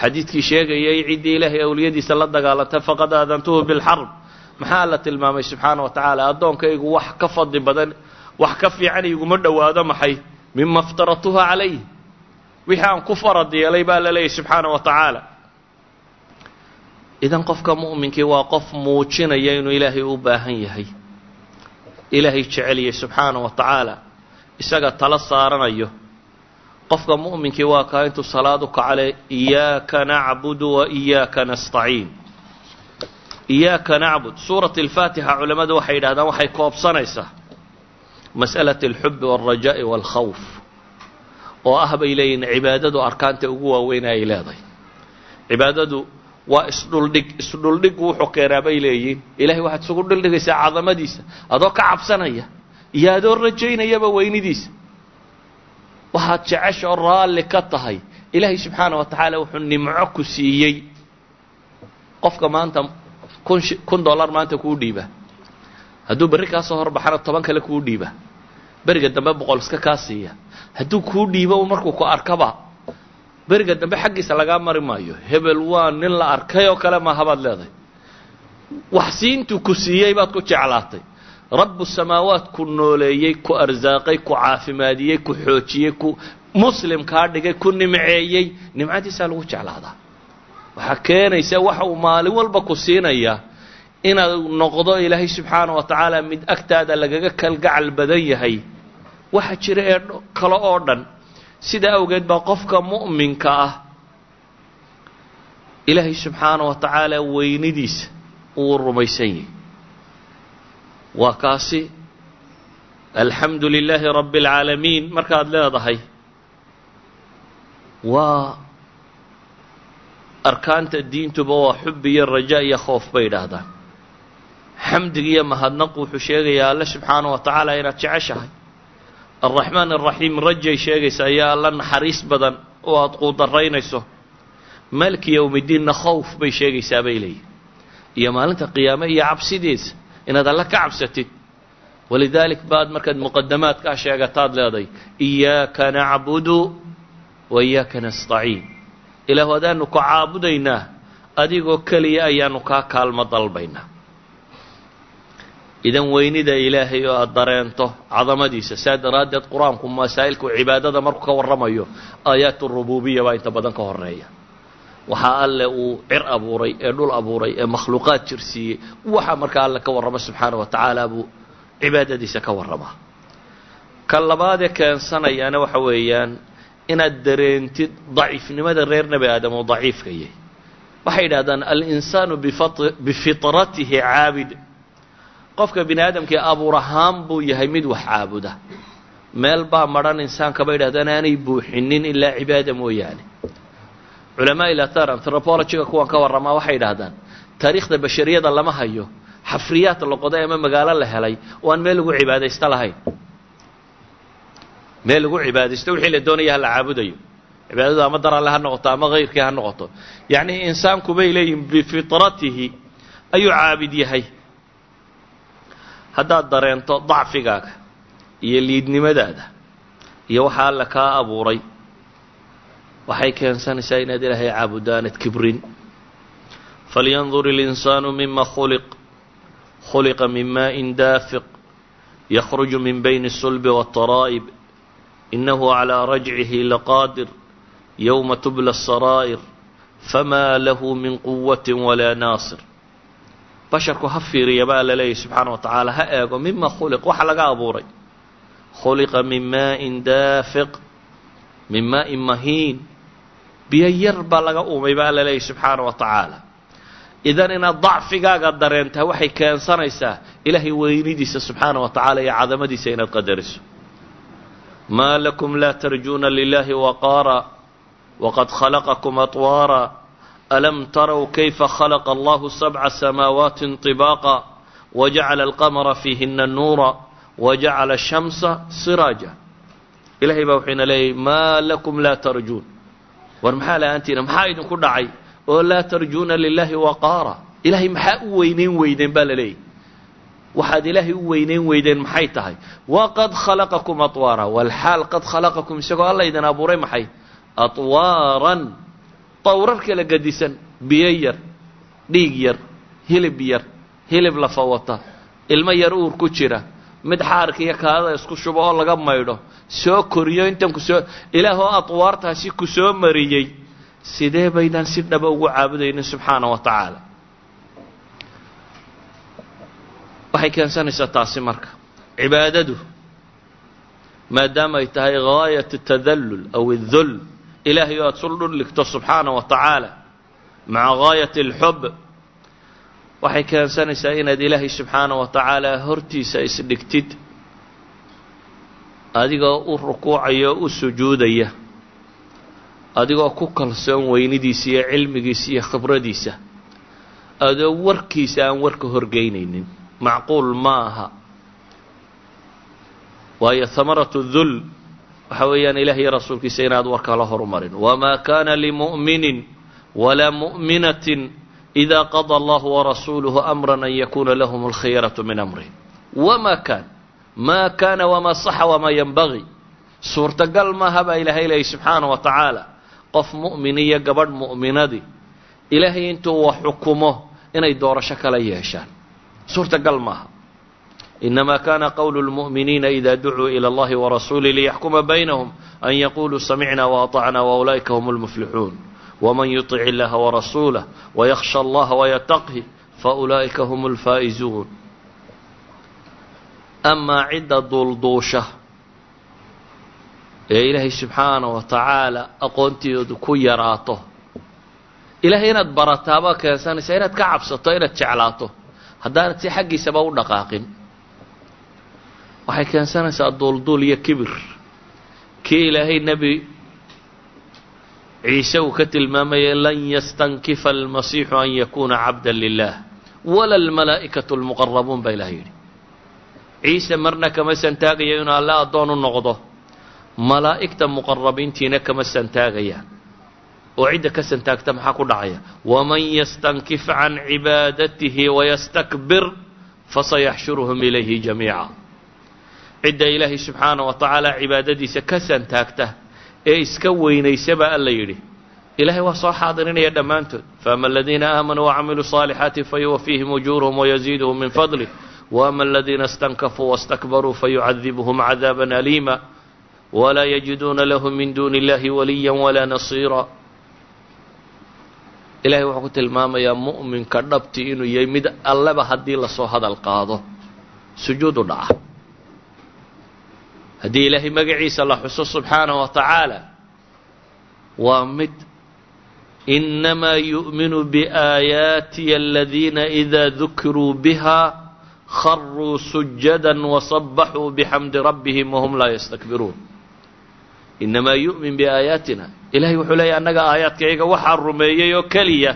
xadiidkii sheegayay ciddii ilaahay awliyadiisa la dagaalantay faqad aadantuhu bilxarb maxaa la tilmaamay? Subxaana wa tacaala addoonkaygu wax ka fadli badan wax ka fiican iguma dhowaado maxay? Mima iftaratuha calayh wixii aan ku farad yeelay baa la leeyahy subxaana wa tacaala. Idan qofka mu'minkii waa qof muujinaya inuu ilaahay u baahan yahay ilaahay jeceliyay subxaana wa tacaala isaga tala saaranayo. Qofka mu'minkii waa kaa intuu salaad u kacale iyaaka nacbudu wa iyaaka nastaciin. Iyaaka nacbud. Suurat alfaatixa culammadu waxay yidhahdaan waxay koobsanaysaa mas'alat alxubi walrajaa'i waalkhawf oo ah bay leeyihiin cibaadadu arkaanta ugu waaweyn ay leedahay. Cibaadadu waa isdhuldhig isdhuldhiggu wuxuu keenaa bay leeyihiin. Ilahay waxaad isugu dhuldhigaysaa cadamadiisa adoo ka cabsanaya iyo adoo rajaynayaba weynidiisa. Waxaad jecesha oo raalli ka tahay. Ilaahay subxaana wa tacaala wuxuu nimco ku siiyey. Qofka maanta kun kun dollar maanta kuu dhiiba. Hadduu berri kaa horbaxana toban kale kuu dhiiba. Beriga dambe boqol iska kaa siiya. Hadduu kuu dhiibo markuu ku arkaba beriga dambe xaggiisa lagaa mari maayo. Hebel waa nin la arkay oo kale maaha baad leedahay. Wax siintuu ku siiyey baad ku jeclaatay. Rabbu samaawaat ku nooleeyey ku arsaaqay ku caafimaadiyey ku xoojiyey ku muslim kaa dhigay ku nimceeyey. Nimcadiisaa lagu jeclaadaa. Waxaa keenaysa waxa uu maalin walba ku siinayaa inaad noqdo ilaahay subxaana wa tacaala mid agtaada lagaga kalgacal badan yahay. Waxa jira ee kale oo dhan sida awgeed baa qofka mu'minka ah ilaahay subxaana wa tacaala weynidiisa uu rumaysan yahay. Waa kaasi alxamdu lilaahi rabbi اlcaalamiin markaad leedahay waa arkaanta diintuba waa xub iyo raja iyo khoof bay idhaahdaan. Xamdiga iyo mahadnaqu wuxuu sheegayaa alle subxaana wa tacaala inaad jeceshahay alraxmaan araxiim rajay sheegaysaa iyo alla naxariis badan oo aada quudaraynayso malki yowmiddiinna khowf bay sheegaysaa bay leeyihiin iyo maalinta qiyaame iyo cabsidiisa inaad alle ka cabsatid. Walidaalik baad markaad muqadamaadkaa sheegataad leedahay iyaaka nacbudu wa iyaaka nastaciin. Ilaahu adaanu ku caabudaynaa adigoo keliya ayaanu kaa kaalmo dalbaynaa idan weynida ilaahay oo aada dareento cadamadiisa saa daraaddeed qur'aanku masaa'ilku cibaadada markuu ka warramayo aayaat rububiya baa inta badan ka horreeya waxaa alle uu cir abuuray ee dhul abuuray ee makhluuqaad jirsiiyey waxa markaa alle ka warrama subxaana wa tacaala buu cibaadadiisa ka warramaa ka labaadee keensanayaana waxa weeyaan inaad dareentid daciifnimada reer nebi aadam oo daciifka yahay. Waxay yidhahdaan alinsaanu bifitratihi caabid qofka bini aadamkii abuur ahaan buu yahay mid wax caabuda. Meel baa madhan insaanka bay yidhahdaan aanay buuxinin ilaa cibaada mooyaane. Culamaa ilatar anthropologyga kuwan ka warramaa waxay yidhahdaan taariikhda bashariyada lama hayo xafriyaad la qoday ama magaalo la helay oo aan meel lagu cibaadaysto lahayn. Meel lagu cibaadaysto wixii la doonaya ha la caabudayo. Cibaadadu ama dar alle ha noqoto ama kayrkii ha noqoto. Yacni insaanku bay leeyihiin bifitratihi ayuu caabid yahay haddaad dareento dacfigaaga iyo liidnimadaada iyo waxa alla kaa abuuray waxay keensanaysaa inaad ilaahay caabudo aanad kibrin falyandur اlinsaanu mima khuliq khuliqa min maaءin daafiq yakruju min bayni الsulbi wالtaraa'ib inahu calىa rajcihi laqaadir yowma tubla الsaraa'ir fama lahu min quwati walaa naasir basharku ha fiiriya baa la leeyahy subxaana wa tacaala ha eego mima khuliq waxa laga abuuray. Khuliqa min maaءin daafiq min maaءin mahiin. Biyo yar baa laga uumay baa la leeyahy subxaana wa tacaala. Idan inaad dacfigaaga dareentaa waxay keensanaysaa ilaahay weynidiisa subxaana wa tacaala iyo cadamadiisa inaad qadariso. Maa lakum laa tarjuuna lilahi waqaara waqad khalaqakum atwaara alam taraw kayfa khalaqa allahu sabca samaawaati طibaaqa wajacala alqamara fiihina nuura wajacala ashamsa siraaja ilahay baa wuxuuna leeyahy maa lakum laa tarjuun war maxaa la'aantiina maxaa idinku dhacay oo laa tarjuuna lilahi waqaara ilaahay maxaa u weynayn weydeen baa la leeyahy waxaad ilaahay u weynayn weydeen maxay tahay waqad khalaqakum atwaara walxaal qad khalaqakum isagoo alla idin abuuray maxay atwaaran dawrar kala gadisan biyo yar dhiig yar hilib yar hilib lafa wata ilmo yar uur ku jira mid xaarka iyo kaadada isku shubo oo laga maydho soo koriyo intan ku soo ilaahoo atwaartaasi ku soo mariyey sidee baynaan si dhaba ugu caabudaynin subxaana wa tacaala? Waxay keensanaysaa taasi marka cibaadadu maadaama ay tahay gaayat tadallul aw اdul ilaahay oo aad sul dhudhigto subxaana wa tacaala maca gaayat اlxub waxay keensanaysaa inaad ilaahay subxaana wa tacaala hortiisa isdhigtid adigoo u rukuucaya oo u sujuudaya adigoo ku kalsoon weynidiisa iyo cilmigiisa iyo khibradiisa adoo warkiisa aan warka horgeynaynin. Macquul ma aha waayo hamaratu dul waxa weeyaan ilaah iyo rasuulkiisa inaad warka la horumarin. Wamaa kana limu'minin walaa mu'minatin إida qada allahu warasuuluhu amra an yakuna lahum alkhiyaraةu min amrih wama kan ma kana wamaa saxa wamaa yanbagi suurtagal maaha baa ilaahay leeyay subxaana wa tacaala. Qof mu'min iyo gabadh mu'minadii ilaahay intuu wax xukumo inay doorasho kala yeeshaan. Suurtagal maaha inama kana qowlu lmu'miniina ida ducuu ilى اllahi warasuulih liyaxkuma baynahum an yaquluu samicna waطacna waulaa'ika hm اlmuflixuun wman yuطic illaha warasuulah wayakhsha allaha wayataqhi faulaa'ika hm اlfaa'izuun amaa cidda duulduusha ee ilaahay subxaana wa tacaala aqoonteedu ku yaraato ilaahay inaad barataabaa keensanaysa inaad ka cabsato inaad jeclaato haddaanad si xaggiisaba u dhaqaaqin waxay keensanaysaa duulduul iyo kibir. Kii ilaahay nebi ciise uu ka tilmaamayay lan yastankifa almasiixu an yakuuna cabda lilah wala almalaa'ikatu almuqarabuun baa ilahay yidhi. Ciise marna kama santaagayo inuu alle addoon u noqdo. Malaa'igta muqarabiintiina kama santaagayaan oo cidda ka santaagta maxaa ku dhacaya? Waman yastankif can cibaadatihi wayastakbir fasayaxshuruhum ilayhi jamiica cidda ilaahay subxaana wa tacaala cibaadadiisa ka santaagta ee iska weynaysa baa alla yidhi. Ilahay waa soo xaadirinaya dhammaantood. Faama aladiina aamanuu wacamiluu صaalixaati fayuwafiihim ujuurahum wayaziiduhum min fadlih. Waama aladiina اstankafuu wastakbaruu fayucadibuhum cadaaba aliima. Walaa yajiduuna lahum min duuni illahi waliya walaa nasiira. Ilahay wuxuu ku tilmaamayaa mu'minka dhabti inuu yahay mid alleba haddii la soo hadal qaado sujuudu dhaca haddii ilaahay magaciisa la xuso subxaanaه wa tacaala waa mid inamaa yu'minu biaayaatiya aladiina إida dukiruu biha kharuu sujada wasabaxuu bixamdi rabbihim wahum laa yastakbiruun. Inamaa yu'min biaayaatina ilahay wuxuu leeyahy annaga aayaadkayga waxaa rumeeyey oo keliya.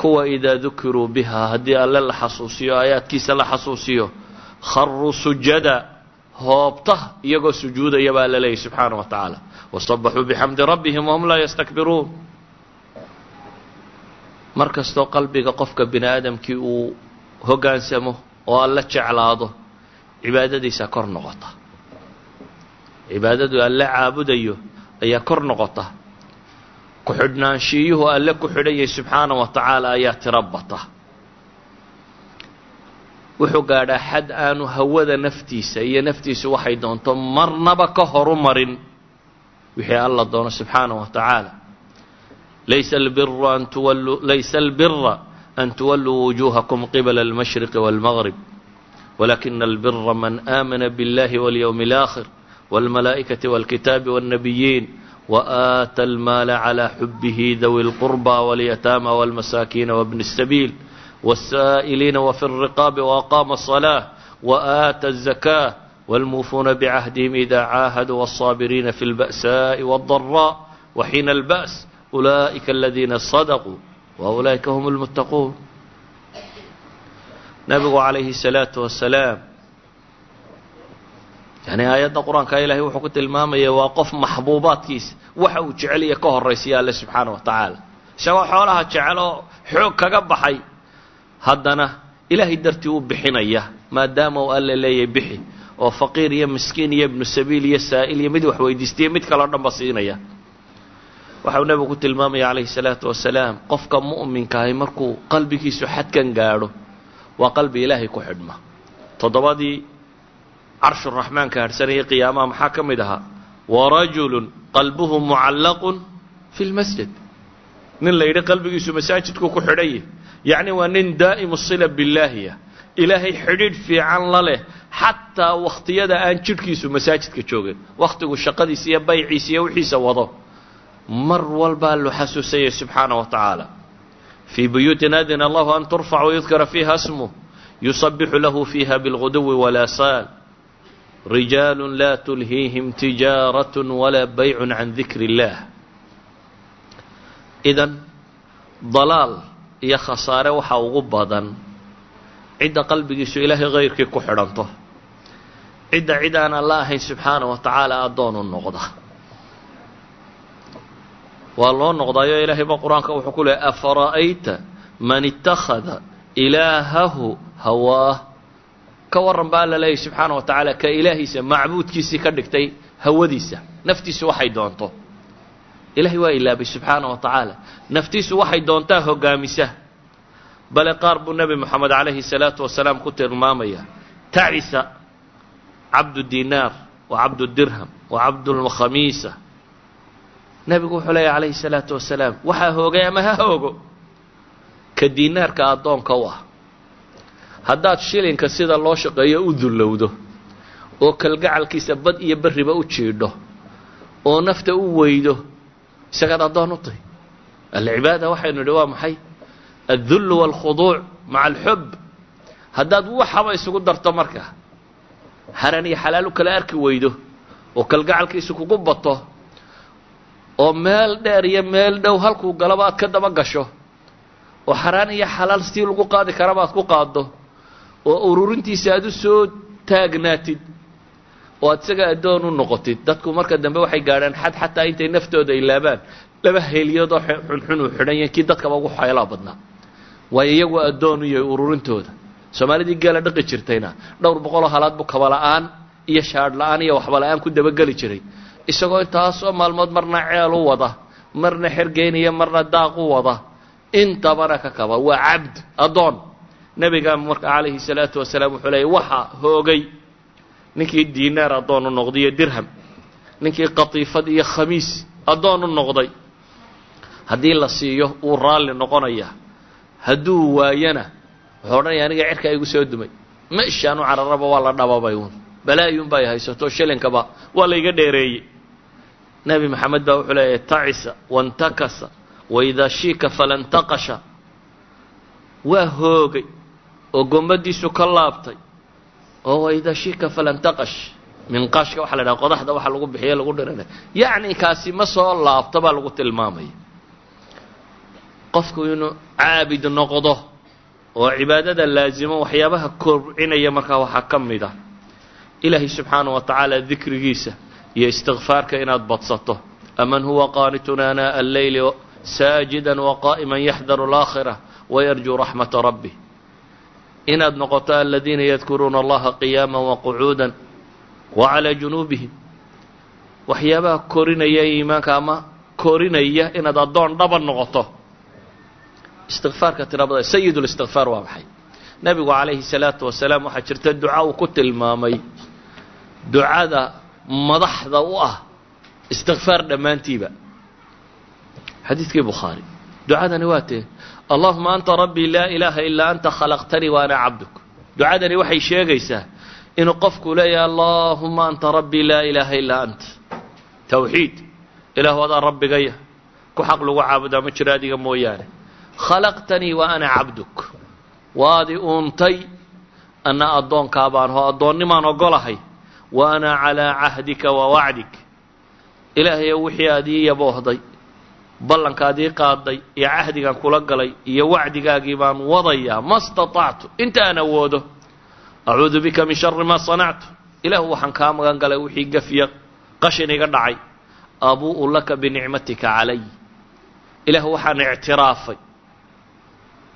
Kuwa idaa dukiruu biha haddii alle la xasuusiyo aayaadkiisa la xasuusiyo kharuu sujada hoobta iyagoo sujuudaya baa la leeyahy subxaana wa tacaala wasabaxuu bixamdi rabbihim wahum laa yastakbiruun. Mar kastoo qalbiga qofka bini aadamkii uu hoggaansamo oo alla jeclaado cibaadadiisa kor noqota. Cibaadadu alle caabudayo ayaa kor noqota. Ku-xidhnaanshiyuhu alle ku xidhayay subxaana wa tacaala ayaa tiro bata wuxuu gaadhaa xad aanu hawada naftiisa iyo naftiisu waxay doonto marnaba ka horu marin wixii alla doono subxaana wa tacaala laysa albira an tuwalluu laysa albira an tuwalluu wujuuhakum qibala almashriqi wاlmaghrib walakina albira man aamana biاllahi walyowmi اlآkhir wاlmalaa'ikati wاlkitaabi wاlnabiyiin وآتى المال على حبه ذوي القربى واليتامى والمساكين وابن السبيل والسائلين وفي الرقاب وأقام الصلاة وآتى الزكاة والموفون بعهدهم إذا عاهدوا والصابرين في البأساء والضراء وحين البأس أولئك الذين صدقوا وأولئك هم المتقون نبgu عليه الصلاaة وaسلاaم yani aayadda qur-aanka ilahay wuxuu ku tilmaamaya waa qof maxbuubaadkiisa waxa uu jecelya ka horaysiya alle subxaana wa tacaala isagoo xoolaha jecel oo xoog kaga baxay haddana ilaahay dartii u bixinaya maadaama uu alle leeyahay bixi oo faqiir iyo miskiin iyo ibnu sabiil iyo saa'il iyo mid wax weydiistaiyo mid kaleo dhan ba siinaya. Waxau nebigu ku tilmaamaya calayhi salaatu wasalaam qofka mu'minkaahi markuu qalbigiisu xadkan gaadho waa qalbi ilaahay ku xidhma. Toddobadii carshuraxmaanka hadhsanayay qiyaamaha maxaa ka mid ahaa? Warajulun qalbuhu mucallaqun fi lmasjid nin la yidhi qalbigiisu masaajidku ku xidhanye yacni waa nin daa'imu sila billaahiya ilaahay xidhiidh fiican la leh xataa wakhtiyada aan jidhkiisu masaajidka joogin. Wakhtigu shaqadiisa iyo bayciisa iyo wixiisa wado. Mar walbaa loo xasuusayay subxaana wa tacaala fii buyuutin adina allahu an turfac wayudkara fiiha smuh yusabixu lahu fiiha bilguduwi walaasaal rijaalu laa tulhiihim tijaaraة walaa baycu can dikri اllah idan dalaal iyo khasaare waxaa ugu badan. Cidda qalbigiisu ilaahay hayrkii ku xidhanto. Cidda cid aan alla ahayn subxaana wa tacaala addoon u noqda. Waa loo noqdaayo ilaahay ba qur'aanka wuxuu ku lehay afara'ayta man ittakhada ilaahahu hawaah? Ka warran baa alla leeyahy subxaana wa tacaala ka ilaahiisa macbuudkiisii ka dhigtay hawadiisa. Naftiisu waxay doonto ilahay waa ilaabay subxaana wa tacaala. Naftiisu waxay doontaa hoggaamisa bale qaar buu nebi moxamed calayhi salaatu wasalaam ku tilmaamaya tacisa cabdu dinaar wa cabdu dirham wa cabdulkhamiisa nebigu wuxuu leeyahy calayhi salaatu wasalaam waxaa hoogay ama ha hoogo? Ka dinaarka addoonka u ah. Haddaad shilinka sida loo shaqeeyo u dullowdo oo kalgacalkiisa bad iyo berriba u jiidho oo nafta u weydo isagaad addoon u tahy alcibaada waxaynu nidhi waa maxay? Addullu waalkhuduuc maca alxub haddaad waxaba isugu darto marka haran iyo xalaal u kala arki weydo oo kalgacalkiisu kugu bato oo meel dheer iyo meel dhow halkuu galaba aad ka daba gasho oo xaraan iyo xalaal sii lagu qaadi karaba aad ku qaaddo oo ururintiisa aad u soo taagnaatid oo aad isaga addoon u noqotid. Dadku marka dambe waxay gaadhaan xad xataa intay naftooda ilaabaan. Laba heliyoodoo xunxun uu xidhan yahay kii dadkaba ugu xeelaa badnaa. Waayo iyagu addoon u yahay ururintooda. Soomaalidii geela dhaqi jirtayna dhowr boqoloo halaad buu kabala'aan iyo shaadh la'aan iyo waxba la'aan ku dabageli jiray. Isagoo intaasoo maalmood marna ceel u wada marna xergeynaya marna daaq u wada intabana ka kaba. Waa cabd addoon nebiga marka calayhi salaatu wasalaam wuxuu leeyay waxa hoogay ninkii diinaar addoon u noqday iyo dirham. Ninkii qatiifad iyo khamiis addoon u noqday. Haddii la siiyo wuu raalli noqonayaa hadduu waayana wuxuu odhanaya aniga cirkaa igu soo dumay. Meeshaanu cararaba waa la dhababay uun. Balaayun bay haysato shilinkaba waa layga dheereeyey. Nebi maxamed baa wuxuu leeyahay tacisa wantakasa waidaa shiika falantaqasha waa hoogay oo gombadiisu ka laabtay oo waidaa shiika falantaqash minqaashka waxaa la dhaha qodaxda waxa lagu bixiye lagu dhiranay yacni kaasi ma soo laabto baa lagu tilmaamaya qofku inuu caabid noqdo oo cibaadada laasimo waxyaabaha kobcinaya markaa waxaa ka mid ah ilaahay subxaanaه wa tacaala dikrigiisa iyo istikfaarka inaad badsato aman huwa qaanitun anaaءa alleyli saajida waqaa'ima yaxdaru اlaakhira wayarjuu raxmata rabbih inaad noqoto aladiina yadkuruuna allaha qiyaama waqucuuda wacalaa junuubihim. Waxyaabaha korinaya iimaanka ama korinaya inaad addoon dhaban noqoto. Istikfaarka tirabada sayid listikfaar waa maxay? Nebigu calayhi salaatu wasalaam waxaa jirta duca uu ku tilmaamay. Ducada madaxda u ah istikfaar dhammaantiiba. Xadiidkii bukhaari ducadani waa tee allahuma anta rabbii laa ilaaha ilaa anta khalaqtanii wa ana cabduk. Ducadani waxay sheegaysaa inuu qofku leeyahay allahuma anta rabbii laa ilaaha ilaa anta. Tawxiid. Ilaahu adaa rabbigaya ku xaq lagu caabudaa ma jiro adiga mooyaane. Khalaqtanii wa ana cabduk. Waadi uuntay anna addoonkaa baan hoo addoonnimaan ogolahay wa ana calaa cahdika wa wacdik. Ilaahayo wixii aad ii yaboohday ballankaad ii qaaday iyo cahdigaan kula galay iyo wacdigaagii baan wadayaa ma staطactu inta aan awoodo acuudu bika min shari maa sanactu. Ilaahu waxaan kaa magan galay wixii gafya qashin iga dhacay abuu'u laka binicmatika calay. Ilaahu waxaan ictiraafay.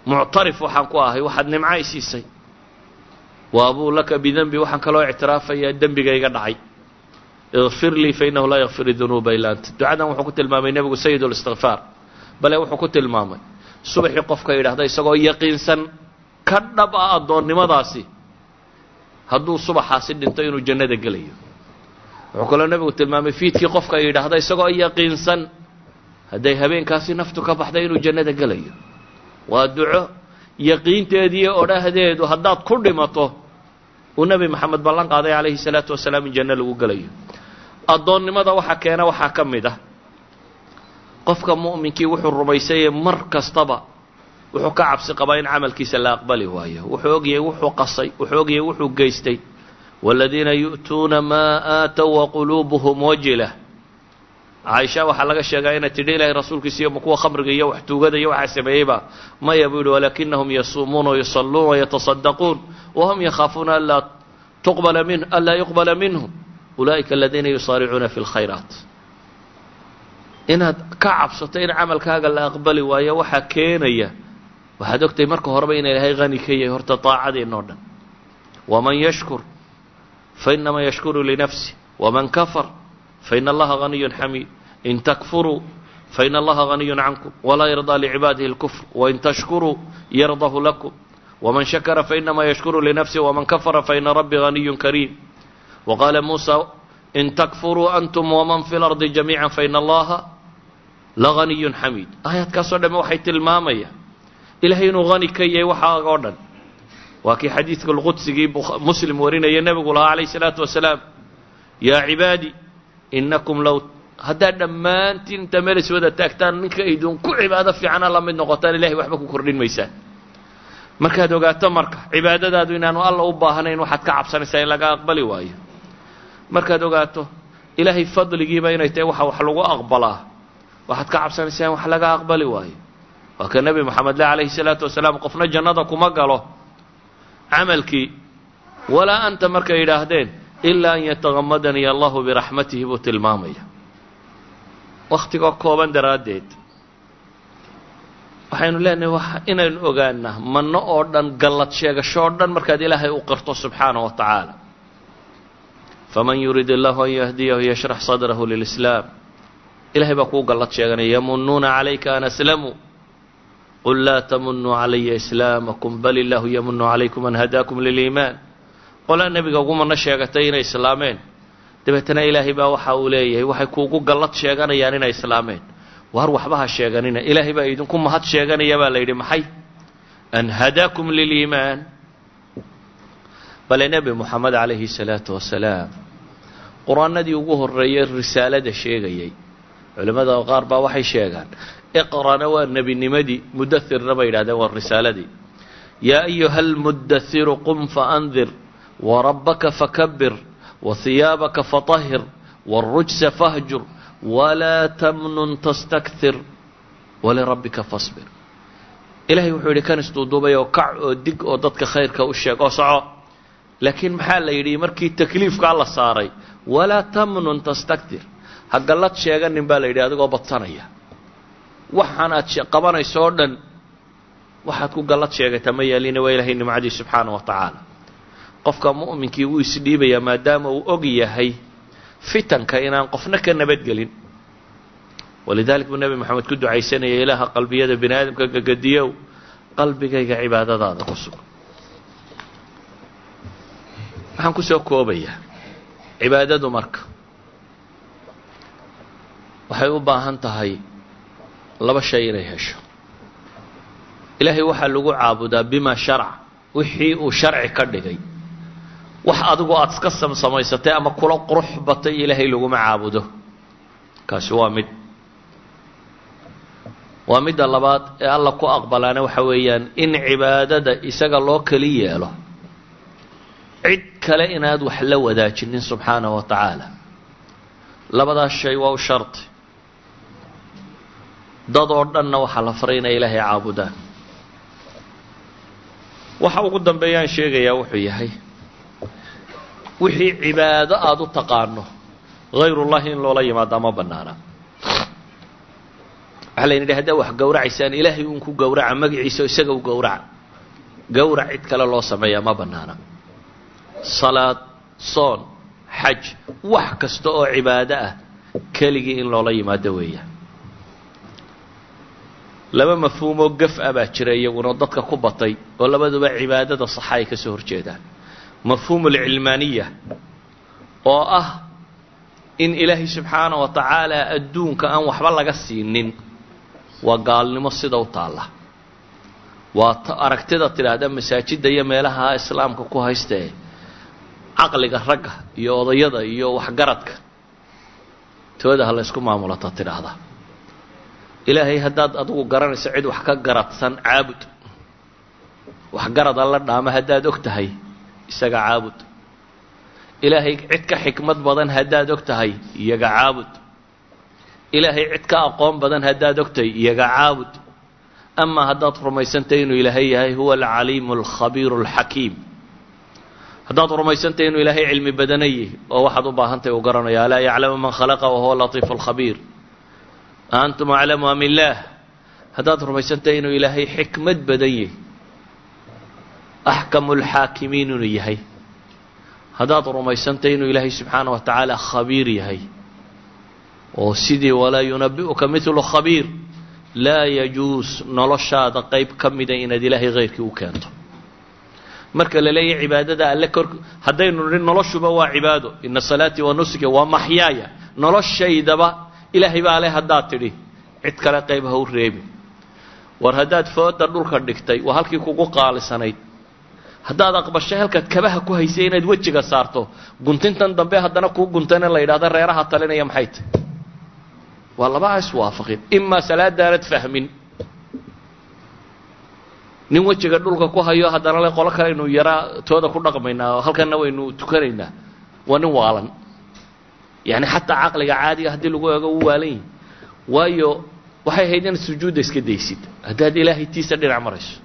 Muctarif waxaan ku ahay waxaad nimco i siisay wa abuu laka bidenbi waxaan kaloo ictiraafayaa dembiga iga dhacay ikfir lii fainahu laa yakfir dunuuba ilaa anta ducadan wuxuu ku tilmaamay nebigu sayid listikfaar bale wuxuu ku tilmaamay. Subaxii qofka yidhaahda isagoo yaqiinsan ka dhab ah addoonnimadaasi hadduu subaxaasi dhinto inuu jannada gelayo. Wuxuu kaloo nebigu tilmaamay fiidkii qofka yidhaahda isagoo yaqiinsan hadday habeenkaasi naftu ka baxday inuu jannada gelayo. Waa duco yaqiinteediiyo odhahdeedu haddaad ku dhimato uu nebi maxamed ballan qaaday calayhi salaatu wasalaam in janno lagu gelayo addoonnimada waxaa keena waxaa ka mid ah. Qofka mu'minkii wuxuu rumaysayee mar kastaba wuxuu ka cabsi qabaa in camalkiisa la aqbali waayo. Wuxuu ogyahay wuxuu qasay wuxuu ogyahay wuxuu geystay. Waaladiina yu'tuuna maa aatow waquluubuhum wajila. Caaisha waxaa laga sheegaa inay tidhi ilaahay rasuulkiisa iyo kuwa khamriga iyo wax tuugada iyo waxaa sameeyeyba maya buu yihi walaakinahum yasuumuuna wayusalluuna wayatasaddaquun wahum yakhaafuuna anlaa tuqbala min anlaa yuqbala minhum ulaa'ika aladiina yusaaricuuna fi lkhayraat inaad ka cabsato in camalkaaga la aqbali waayo waxaa keenaya waxaad ogtahay marka horeba ina ilaahay hani ka yahay horta daacadeenna o dhan. Waman yashkur fainamaa yashkuru linafsi waman kafar fain allaha haniyun xamiid in takfuruu fain allaha haniyun cankum. Walaa yardaa licibaadihi اlkufr wain tashkuruu yardahu lakum. Waman shakara fainamaa yashkuru linafsi waman kafara faina rabbi haniyun kariim waqaala muusa in takfuruu antum waman fi lardi jamiica faina allaha lahaniyun xamiid aayaadkaasoo dhamme waxay tilmaamayaan ilahay inuu hani ka yahay waxaaga o dhan waa kii xadiidka lqudsigii muslim warinaya nebigu lahaa calayh salaatu wasalaam yaa cibaadi inakum low haddaad dhammaantiin inta meel is wada taagtaan ninka idinku cibaado fiicana la mid noqotaan ilahay waxba ku kordhin maysaan markaad ogaato marka cibaadadaadu inaanu alla u baahnayn waxaad ka cabsanaysaa in laga aqbali waayo markaad ogaato ilaahay fadligiiba inay tahay waxa wax lagu aqbalaa. Waxaad ka cabsanaysaa in wax laga aqbali waayo. Waa ka nebi moxamed le calayhi salaatu wasalaam qofna jannada kuma galo. Camalkii walaa anta markay yidhaahdeen ilaa an yatagamadanii allahu biraxmatihi buu tilmaamaya. Wakhtigoo kooban daraaddeed waxaynu leenahay inaynu ogaanaa manno oo dhan gallad sheegasho oo dhan markaad ilaahay u qirto subxaana wa tacaala faman yurid illahu an yahdiyahu yashrax sadrahu lilislaam ilahay baa kuu gallad sheeganaya yamunuuna calayka an aslamuu qul laa tamunuu calaya islaamakum bal illaahu yamunu calaykum an hadaakum liliimaan qolaa nebiga ugu manno sheegatay inay islaameen dabeetana ilaahay baa waxa uu leeyahay waxay kuugu gallad sheeganayaan inay islaameen waar waxba ha sheeganina ilaahay baa idinku mahad sheeganaya baa la yidhi maxay an hadaakum liliimaan bale nebi moxamed calayhi salaatu wasalaam qur'aanadii ugu horreeyay risaalada sheegayay. Culimmada qaar baa waxay sheegaan iqrana waa nebinimadii mudathirna bay yidhahdeen waa risaaladii. Yaa ayuha almudathiru qum faandir warabbaka fakabir wahiyaabaka fatahir wاlrujsa fahjur walaa tamnun tastakthir walirabbika fasbir. Ilahay wuxuu yidhi kan isduuduubay oo kac oo dig oo dadka khayrka u sheeg oo soco. Laakiin maxaa la yidhi markii takliifkaa la saaray walaa tamnun tastakthir ha gallad sheeganin baa la yidhi adigoo badsanaya waxaan aad qabanayso oo dhan waxaad ku gallad sheegata ma yeelina waa ilahay nimcadii subxaana wa tacaala qofka mu'minkii wuu isdhiibayaa maadaama uu og yahay fitanka inaan qofna ka nabadgelin walidalik buu nebi moxamed ku ducaysanaya ilaaha qalbiyada bini aadamka gagadiyow qalbigayga cibaadadaada ku sug waxaan ku soo koobayaa cibaadadu marka. Waxay u baahan tahay laba shay inay hesho. Ilaahay waxaa lagu caabudaa bima sharac wixii uu sharci ka dhigay. Wax adigu aada iska samsamaysatay ama kula qurux batay ilaahay laguma caabudo. Kaasi waa mid. Waa midda labaad ee alla ku aqbalaana waxa weeyaan in cibaadada isaga loo keli yeelo cid kale inaad wax la wadaajinin subxaana wa tacaala. Labadaas shay waa u shardi dad oo dhanna waxaa la faray inay ilaahay caabudaan. Waxa ugu dambeeyaan sheegayaa wuxuu yahay wixii cibaado aada u taqaano hayrullahi in loola yimaado ma bannaana. Waxaa layn haddaa wax gowracaysaan ilaahay uun ku gowraca magaciisa isaga u gowraca. Gowrac cid kale loo sameeyaa ma bannaana salaad soon xaj wax kasta oo cibaado ah keligii in loola yimaado weeyaan laba mafhuumoo gaf ah baa jira iyaguna dadka ku batay oo labaduba cibaadada saxa ay ka soo horjeedaan. Mafhuumu alcilmaaniya oo ah in ilaahay subxaana wa tacaala adduunka aan waxba laga siinin waa gaalnimo sida u taalla. Waa aragtida tidhaahda masaajidda iyo meelaha islaamka ku haystae caqliga ragga iyo odayada iyo waxgaradka. Tooda ha laysku maamulata tidhaahda. Ilaahay haddaad adigu garanayso cid wax ka garadsan caabud. Waxgarad alla dhaama haddaad og tahay isaga caabud. Ilaahay cid ka xikmad badan haddaad og tahay iyaga caabud. Ilaahay cid ka aqoon badan haddaad og tahay iyaga caabud. Amaa haddaad rumaysantahay inuu ilaahay yahay huwa alcaliimu alkhabiiru alxakiim haddaad rumaysantahay inuu ilaahay cilmi badanaye oo waxaad u baahantahay uu garanaya alaa yaclamu man khalaqa wahuwa latiifu alkhabiir antum aclamu am illaah haddaad rumaysantahay inuu ilaahay xikmad badan yahy axkamu lxaakimiin inuu yahay. Haddaad rumaysantahay inuu ilaahay subxaana wa tacaala khabiir yahay. Oo sidii walaa yunabi'uka midlu khabiir. Laa yajuus noloshaada qayb ka mida inaad ilaahay hayrkii u keento marka la cibaadada alle kor haddaynu nihi noloshuba waa cibaado ina salaatii wa nusuki waa maxyaaya noloshaydaba ilaahay baa leh haddaad tidhi cid kale qayb ha u reebin. War haddaad fooda dhulka dhigtay waa halkii kugu qaalisanayd. Haddaad aqbashay halkaad kabaha ku haysay inaad wejiga saarto guntintan dambe haddana kuu guntana la yidhahdo reeraha talinaya maxay tahy waa labaa iswaafaqin imaa salaadaanad fahmin nin wejiga dhulka ku hayo haddana le qolo kale aynu yaraa tooda ku dhaqmaynaa halkanna waynu tukanaynaa. Waa nin waalan. Yani xataa caqliga caadiga haddii lagu eego u waalan yihi waayo waxay ahayd inaad sujuudda iska daysid. Haddaad ilaahay tiisa dhinac marayso.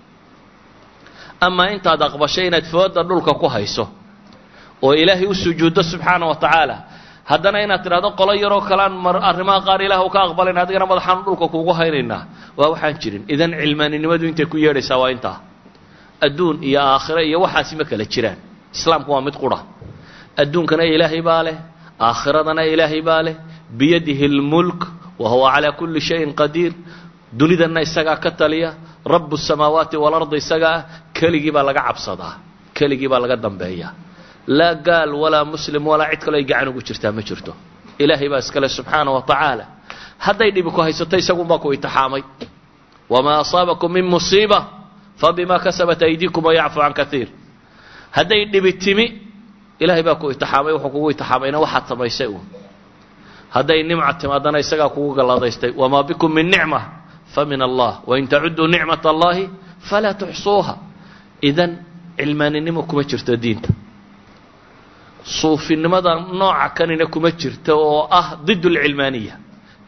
Amaa intaad aqbashay inaad fooda dhulka ku hayso oo ilaahay u sujuuddo subxaana wa tacaala haddana inaad tidhahdo qolo yaroo kalean arrimaha qaar ilaah u ka aqbalayn adigana madaxaanu dhulka kuugu haynaynaa waa waxaan jirin idan cilmaaninimadu intay ku yeedhaysaa waa intaa. Adduun iyo aakhire iyo waxaasi ma kala jiraan. Islaamku waa mid qura. Adduunkana ilaahay baa leh aakhiradana ilaahay baa leh. Biyadihi lmulk wa huwa calaa kulli shayin qadiir. Dunidanna isagaa ka taliya. Rabu samaawaati walardi isagaa keligii baa laga cabsadaa. Keligii baa laga dambeeyaa laa gaal walaa muslim walaa cid kaloo ay gacan ugu jirtaa ma jirto ilaahay baa iskale subxaana wa tacaala hadday dhibi ku haysato isagunbaa ku itixaamay wamaa asaabakum min musiiba fabima kasabat aydiikum wayacfu can kaiir hadday dhibi timi ilaahay baa ku itixaamay wuxuu kugu itixaamayna waxaad samaysay uun hadday nimca timaadana isagaa kugu galladaystay wamaa bikum min nicma fa min allah wain tacuduu nicmat allahi falaa tuxsuuha idan cilmaaninimo kuma jirto diinta suufinimada nooca kanina kuma jirta oo ah did lcilmaaniya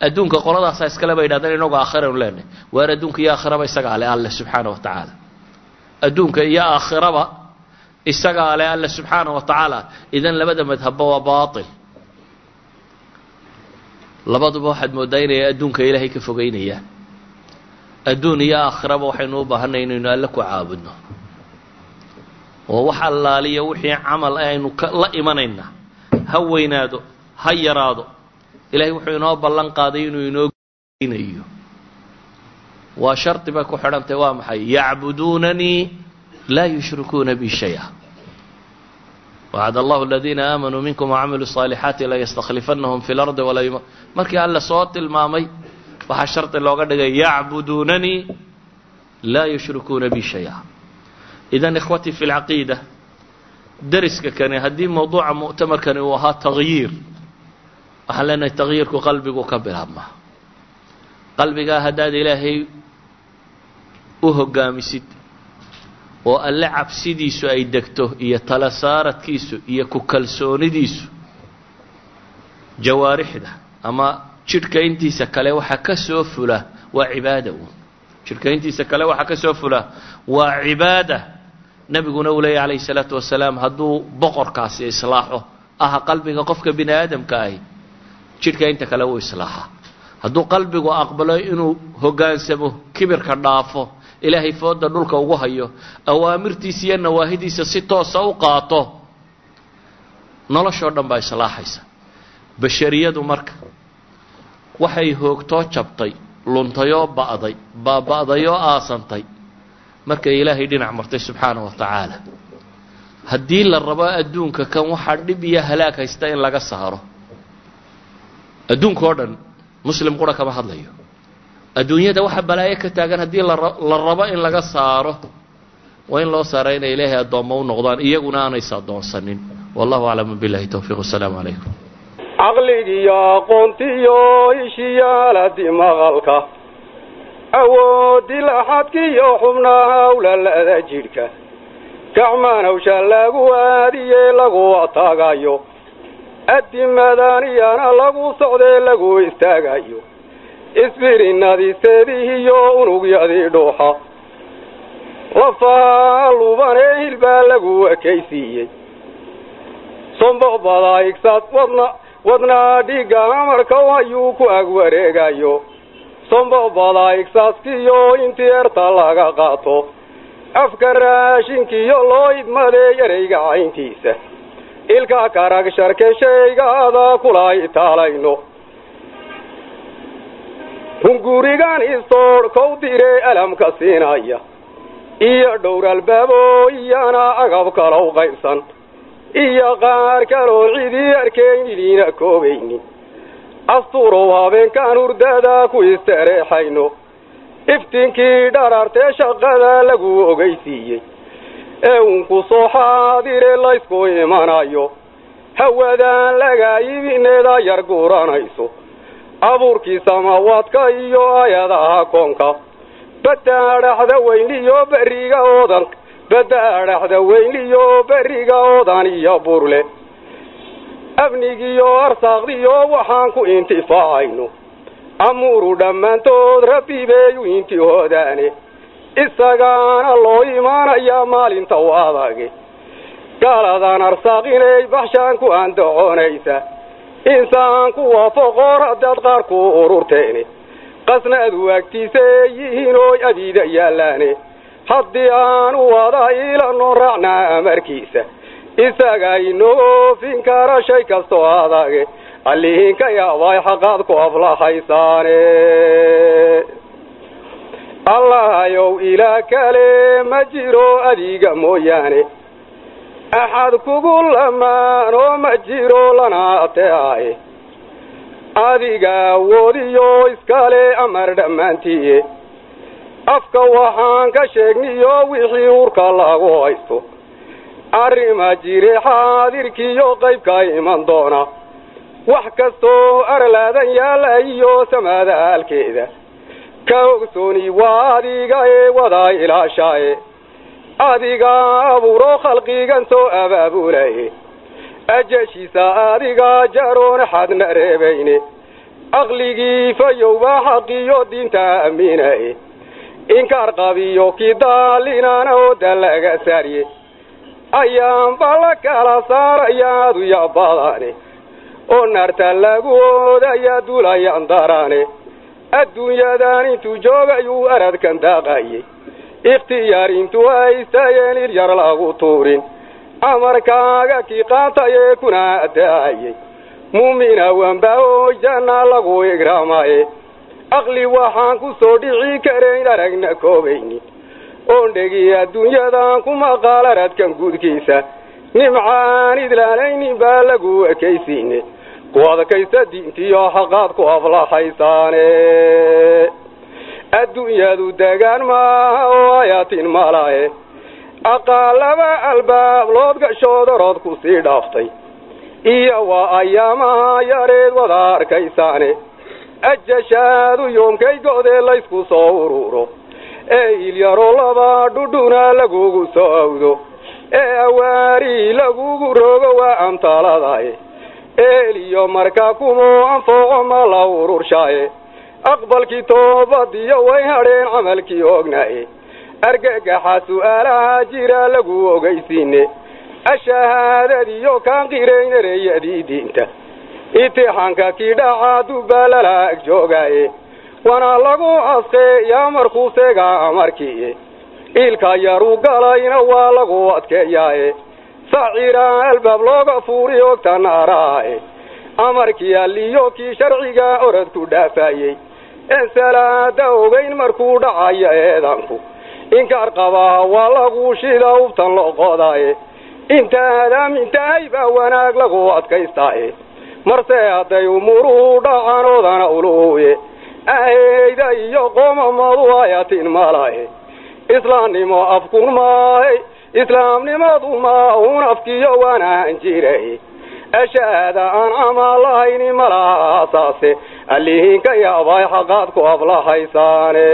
adduunka qoladaasaa iskale bay yidhahdeen inagu aakhiranu leenahy waar adduunka iyo aakhiraba isagaa le alle subxaana wa tacaala. Adduunka iyo aakhiraba isagaa le alle subxaana wa tacaala. Idan labada madhabba waa baail labaduba waxaad mooddaa inay adduunka ilaahay ka fogeynayaan adduun iyo aakhiraba waxaynu u baahanay inaynu alle ku caabudno oo wax allaaliya wixii camal aynu la imanayna. Ha weynaado ha yaraado. Ilahay wuxuu inoo ballan qaaday inuu inoo waa shardi bay ku xidhantay waa maxay? Yacbuduunanii laa yushrikuuna bi shaya. Wacad allahu aladiina aamanuu minkum wacamiluu صaalixaati layastaklifanahum fi lardi wala markii alle soo tilmaamay waxaa shardi looga dhigay yacbuduunanii laa yushrikuuna bi shaya idan ikhwatii fi lcaqiida deriska kani haddii mawduuca mu'tamarkani uu ahaa tagyiir waxaan leenahay tagyiirku qalbigu ka bilaabmaa qalbigaa haddaad ilaahay u hoggaamisid oo alle cabsidiisu ay degto iyo tala saaradkiisu iyo ku kalsoonidiisu jawaarixda ama jidhka intiisa kale waxaa ka soo fula waa cibaada uun jidhka intiisa kale waxaa ka soo fula waa cibaada nebiguna uu leeyahy calayhi salaatu wasalaam hadduu boqorkaasi islaaxo aha qalbiga qofka bini aadamka ahi jidhka inta kale wuu islaaxaa hadduu qalbigu aqbalo inuu hoggaansamo kibirka dhaafo ilaahay fooda dhulka ugu hayo awaamirtiisa iyo nawaahidiisa si toosa u qaato noloshoo dhan baa islaaxaysa. Bashariyadu marka waxay hoogtoo jabtay luntayoo ba'day baaba'dayoo aasantay markay ilaahay dhinac martay subxaana wa tacaala haddii la rabo adduunka kan waxaa dhib iyo halaag haysta in laga saaro. Adduunka oo dhan muslim qura kama hadlayo. Adduunyada waxa balaayo ka taagan haddii la rabo in laga saaro waa in loo saara inay ilaahay addoommo u noqdaan iyaguna aanaysa addoonsanin wallahu aclamu billahi towfiiq wasalaamu calaykum caqligiyo aqoontiyo ishiyaaladii maqalka awoodii laxadkiyo xubnaha hawlalada jidhka. Gacmanawsha lagu aadiye lagu ataagayo addimadaniyana lagu socdee lagu istaagayo isbirinadiseedihiyo unugyadii dhuuxa. Lafaha lubanee hilbaa lagu ekaysiiyey sombobada igsaas wadna wadnaa dhiigga amarka ayuu ku ag wareegayo sombobada igsaaskiyo intii erta laga qaato afka raashinkiyo loo idmadee ereyga cayntiisa ilka karag sharke kula itaalayno hungurigan istoodh kow diree alamka siinaya iyo dhowr albaabo iyana agab kalow qaybsan iyo qaar kaloo cidii arkayniliina koobaynin asturow habeenkaan hurdada ku istareexayno. Iftiinkii dharartee shaqada lagu ogeysiiyey. Ee uunku soo xaadire laysku imanayo hawadaan laga iibineda yar guuranayso. Abuurkii samaawaadka iyo aayadaha koonka. Badaadhaxda weynliyo beriga oodan badaadhaxda weynliyo beriga oodan iyo burle amnigiyo arsaaqdiyo waxaan ku intifaacayno. Amuuru dhammaantood rabbi bay u intihoodaane isagaana loo imaanayaa maalinta u adage gaaladan arsaaqinay baxshaan ku andacoonaysa insaan ku waafaqoon haddaad qaar ku ururteene. Qasnaad waagtiisa yihiin ooy adiida yaallaane. Haddii aan u wada iilano raacnaa amarkiisa isagaa inoo oofin kara shay kastoo adage allihiinka yaabay xaqaad ku aflahaysaane. Allahayow ilaa kale ma jiro adiga mooyaane. Axad kugu lamaan oo ma jiro lana ateeaye adiga awoodiyo iskale amar dhammaantiiye afka waxaan ka sheegniyo wixii urka lagu haysto arrima jire xaadirkiiyo qaybka iman doona. Wax kastoo arlaadan yaalla iyo samaada aalkeeda. Ka ogsooni waa adiga ee wadaa ilaashaaye adiga abuuro khalqigan soo abaabulaye ajashiisa adiga jaroon xadna reebayne. Aqligii fayowba xaqiyo diinta aaminaye inkaar qabiyo kii daalinana ooda laga saarye ayaanba la kala saarayaadu yabadane oo naarta lagu oodaya dulayaan darane adduunyadan intuu joogayuu aradkan daaqayey ikhtiyaar intuu haystayeen iryar lagu tuurin. Amarkaaga kii qaatayee kuna daayey muumina wanba oo janna lagu igraamaye aqli waxaan ku soo dhici karayn aragna koobaynin oon dhegi adduunyadan ku maqaal aradkan guudkiisa nimcaan idlaanaynin baa lagu ekaysiine. Ku adkaysta diintiyo xaqaad ku aflahaysaane. Adduunyadu degaan maaha oo ayaatin malahe aqaalaba albaab lood gashoodorood ku sii dhaaftay. Iyo waa ayaamaha yareed wada arkaysaane. Ajashaadu yoomkay godee laysku soo ururo ee ilyaro dhudhuna lagugu soo awdo. Ee awaari lagugu rogo waa amtaaladaye. Eeliyo markaa kumoo anfooco ma la ururshaye aqbalkii toobadiyo way hadheen camalkii ognaaye argagaxa su'aalaha jira lagu ogaysiine. Ashahaadadiyo kaan qirayn ereyadii diinta. Itixaanka kii dhaca dubbaa lala ag joogaaye wana lagu asqeeyaa markuu seegaa amarkiiye iilka yaruu galayna waa lagu adkeeyaaye sacira albaab looga fuuri ogta naaraaye amarkii alliyo kii sharciga oradku dhaafayey een salaada ogayn markuu dhacayo eedanku inkaar qabaa waa lagu shida ubtan loqodaaye intaad aamintahay baa wanaag lagu adkaystaaye marse hadday umuruhu dhacan odana uluuye aheyda iyo qoomamadu ayatin malaye islaamnimo afkun maahay islaamnimadu ma un afkiyo waanaan jiray ashaada aan camal lahayni malaha aasaase allihiinka yaabay xaqaad ku aflahaysaane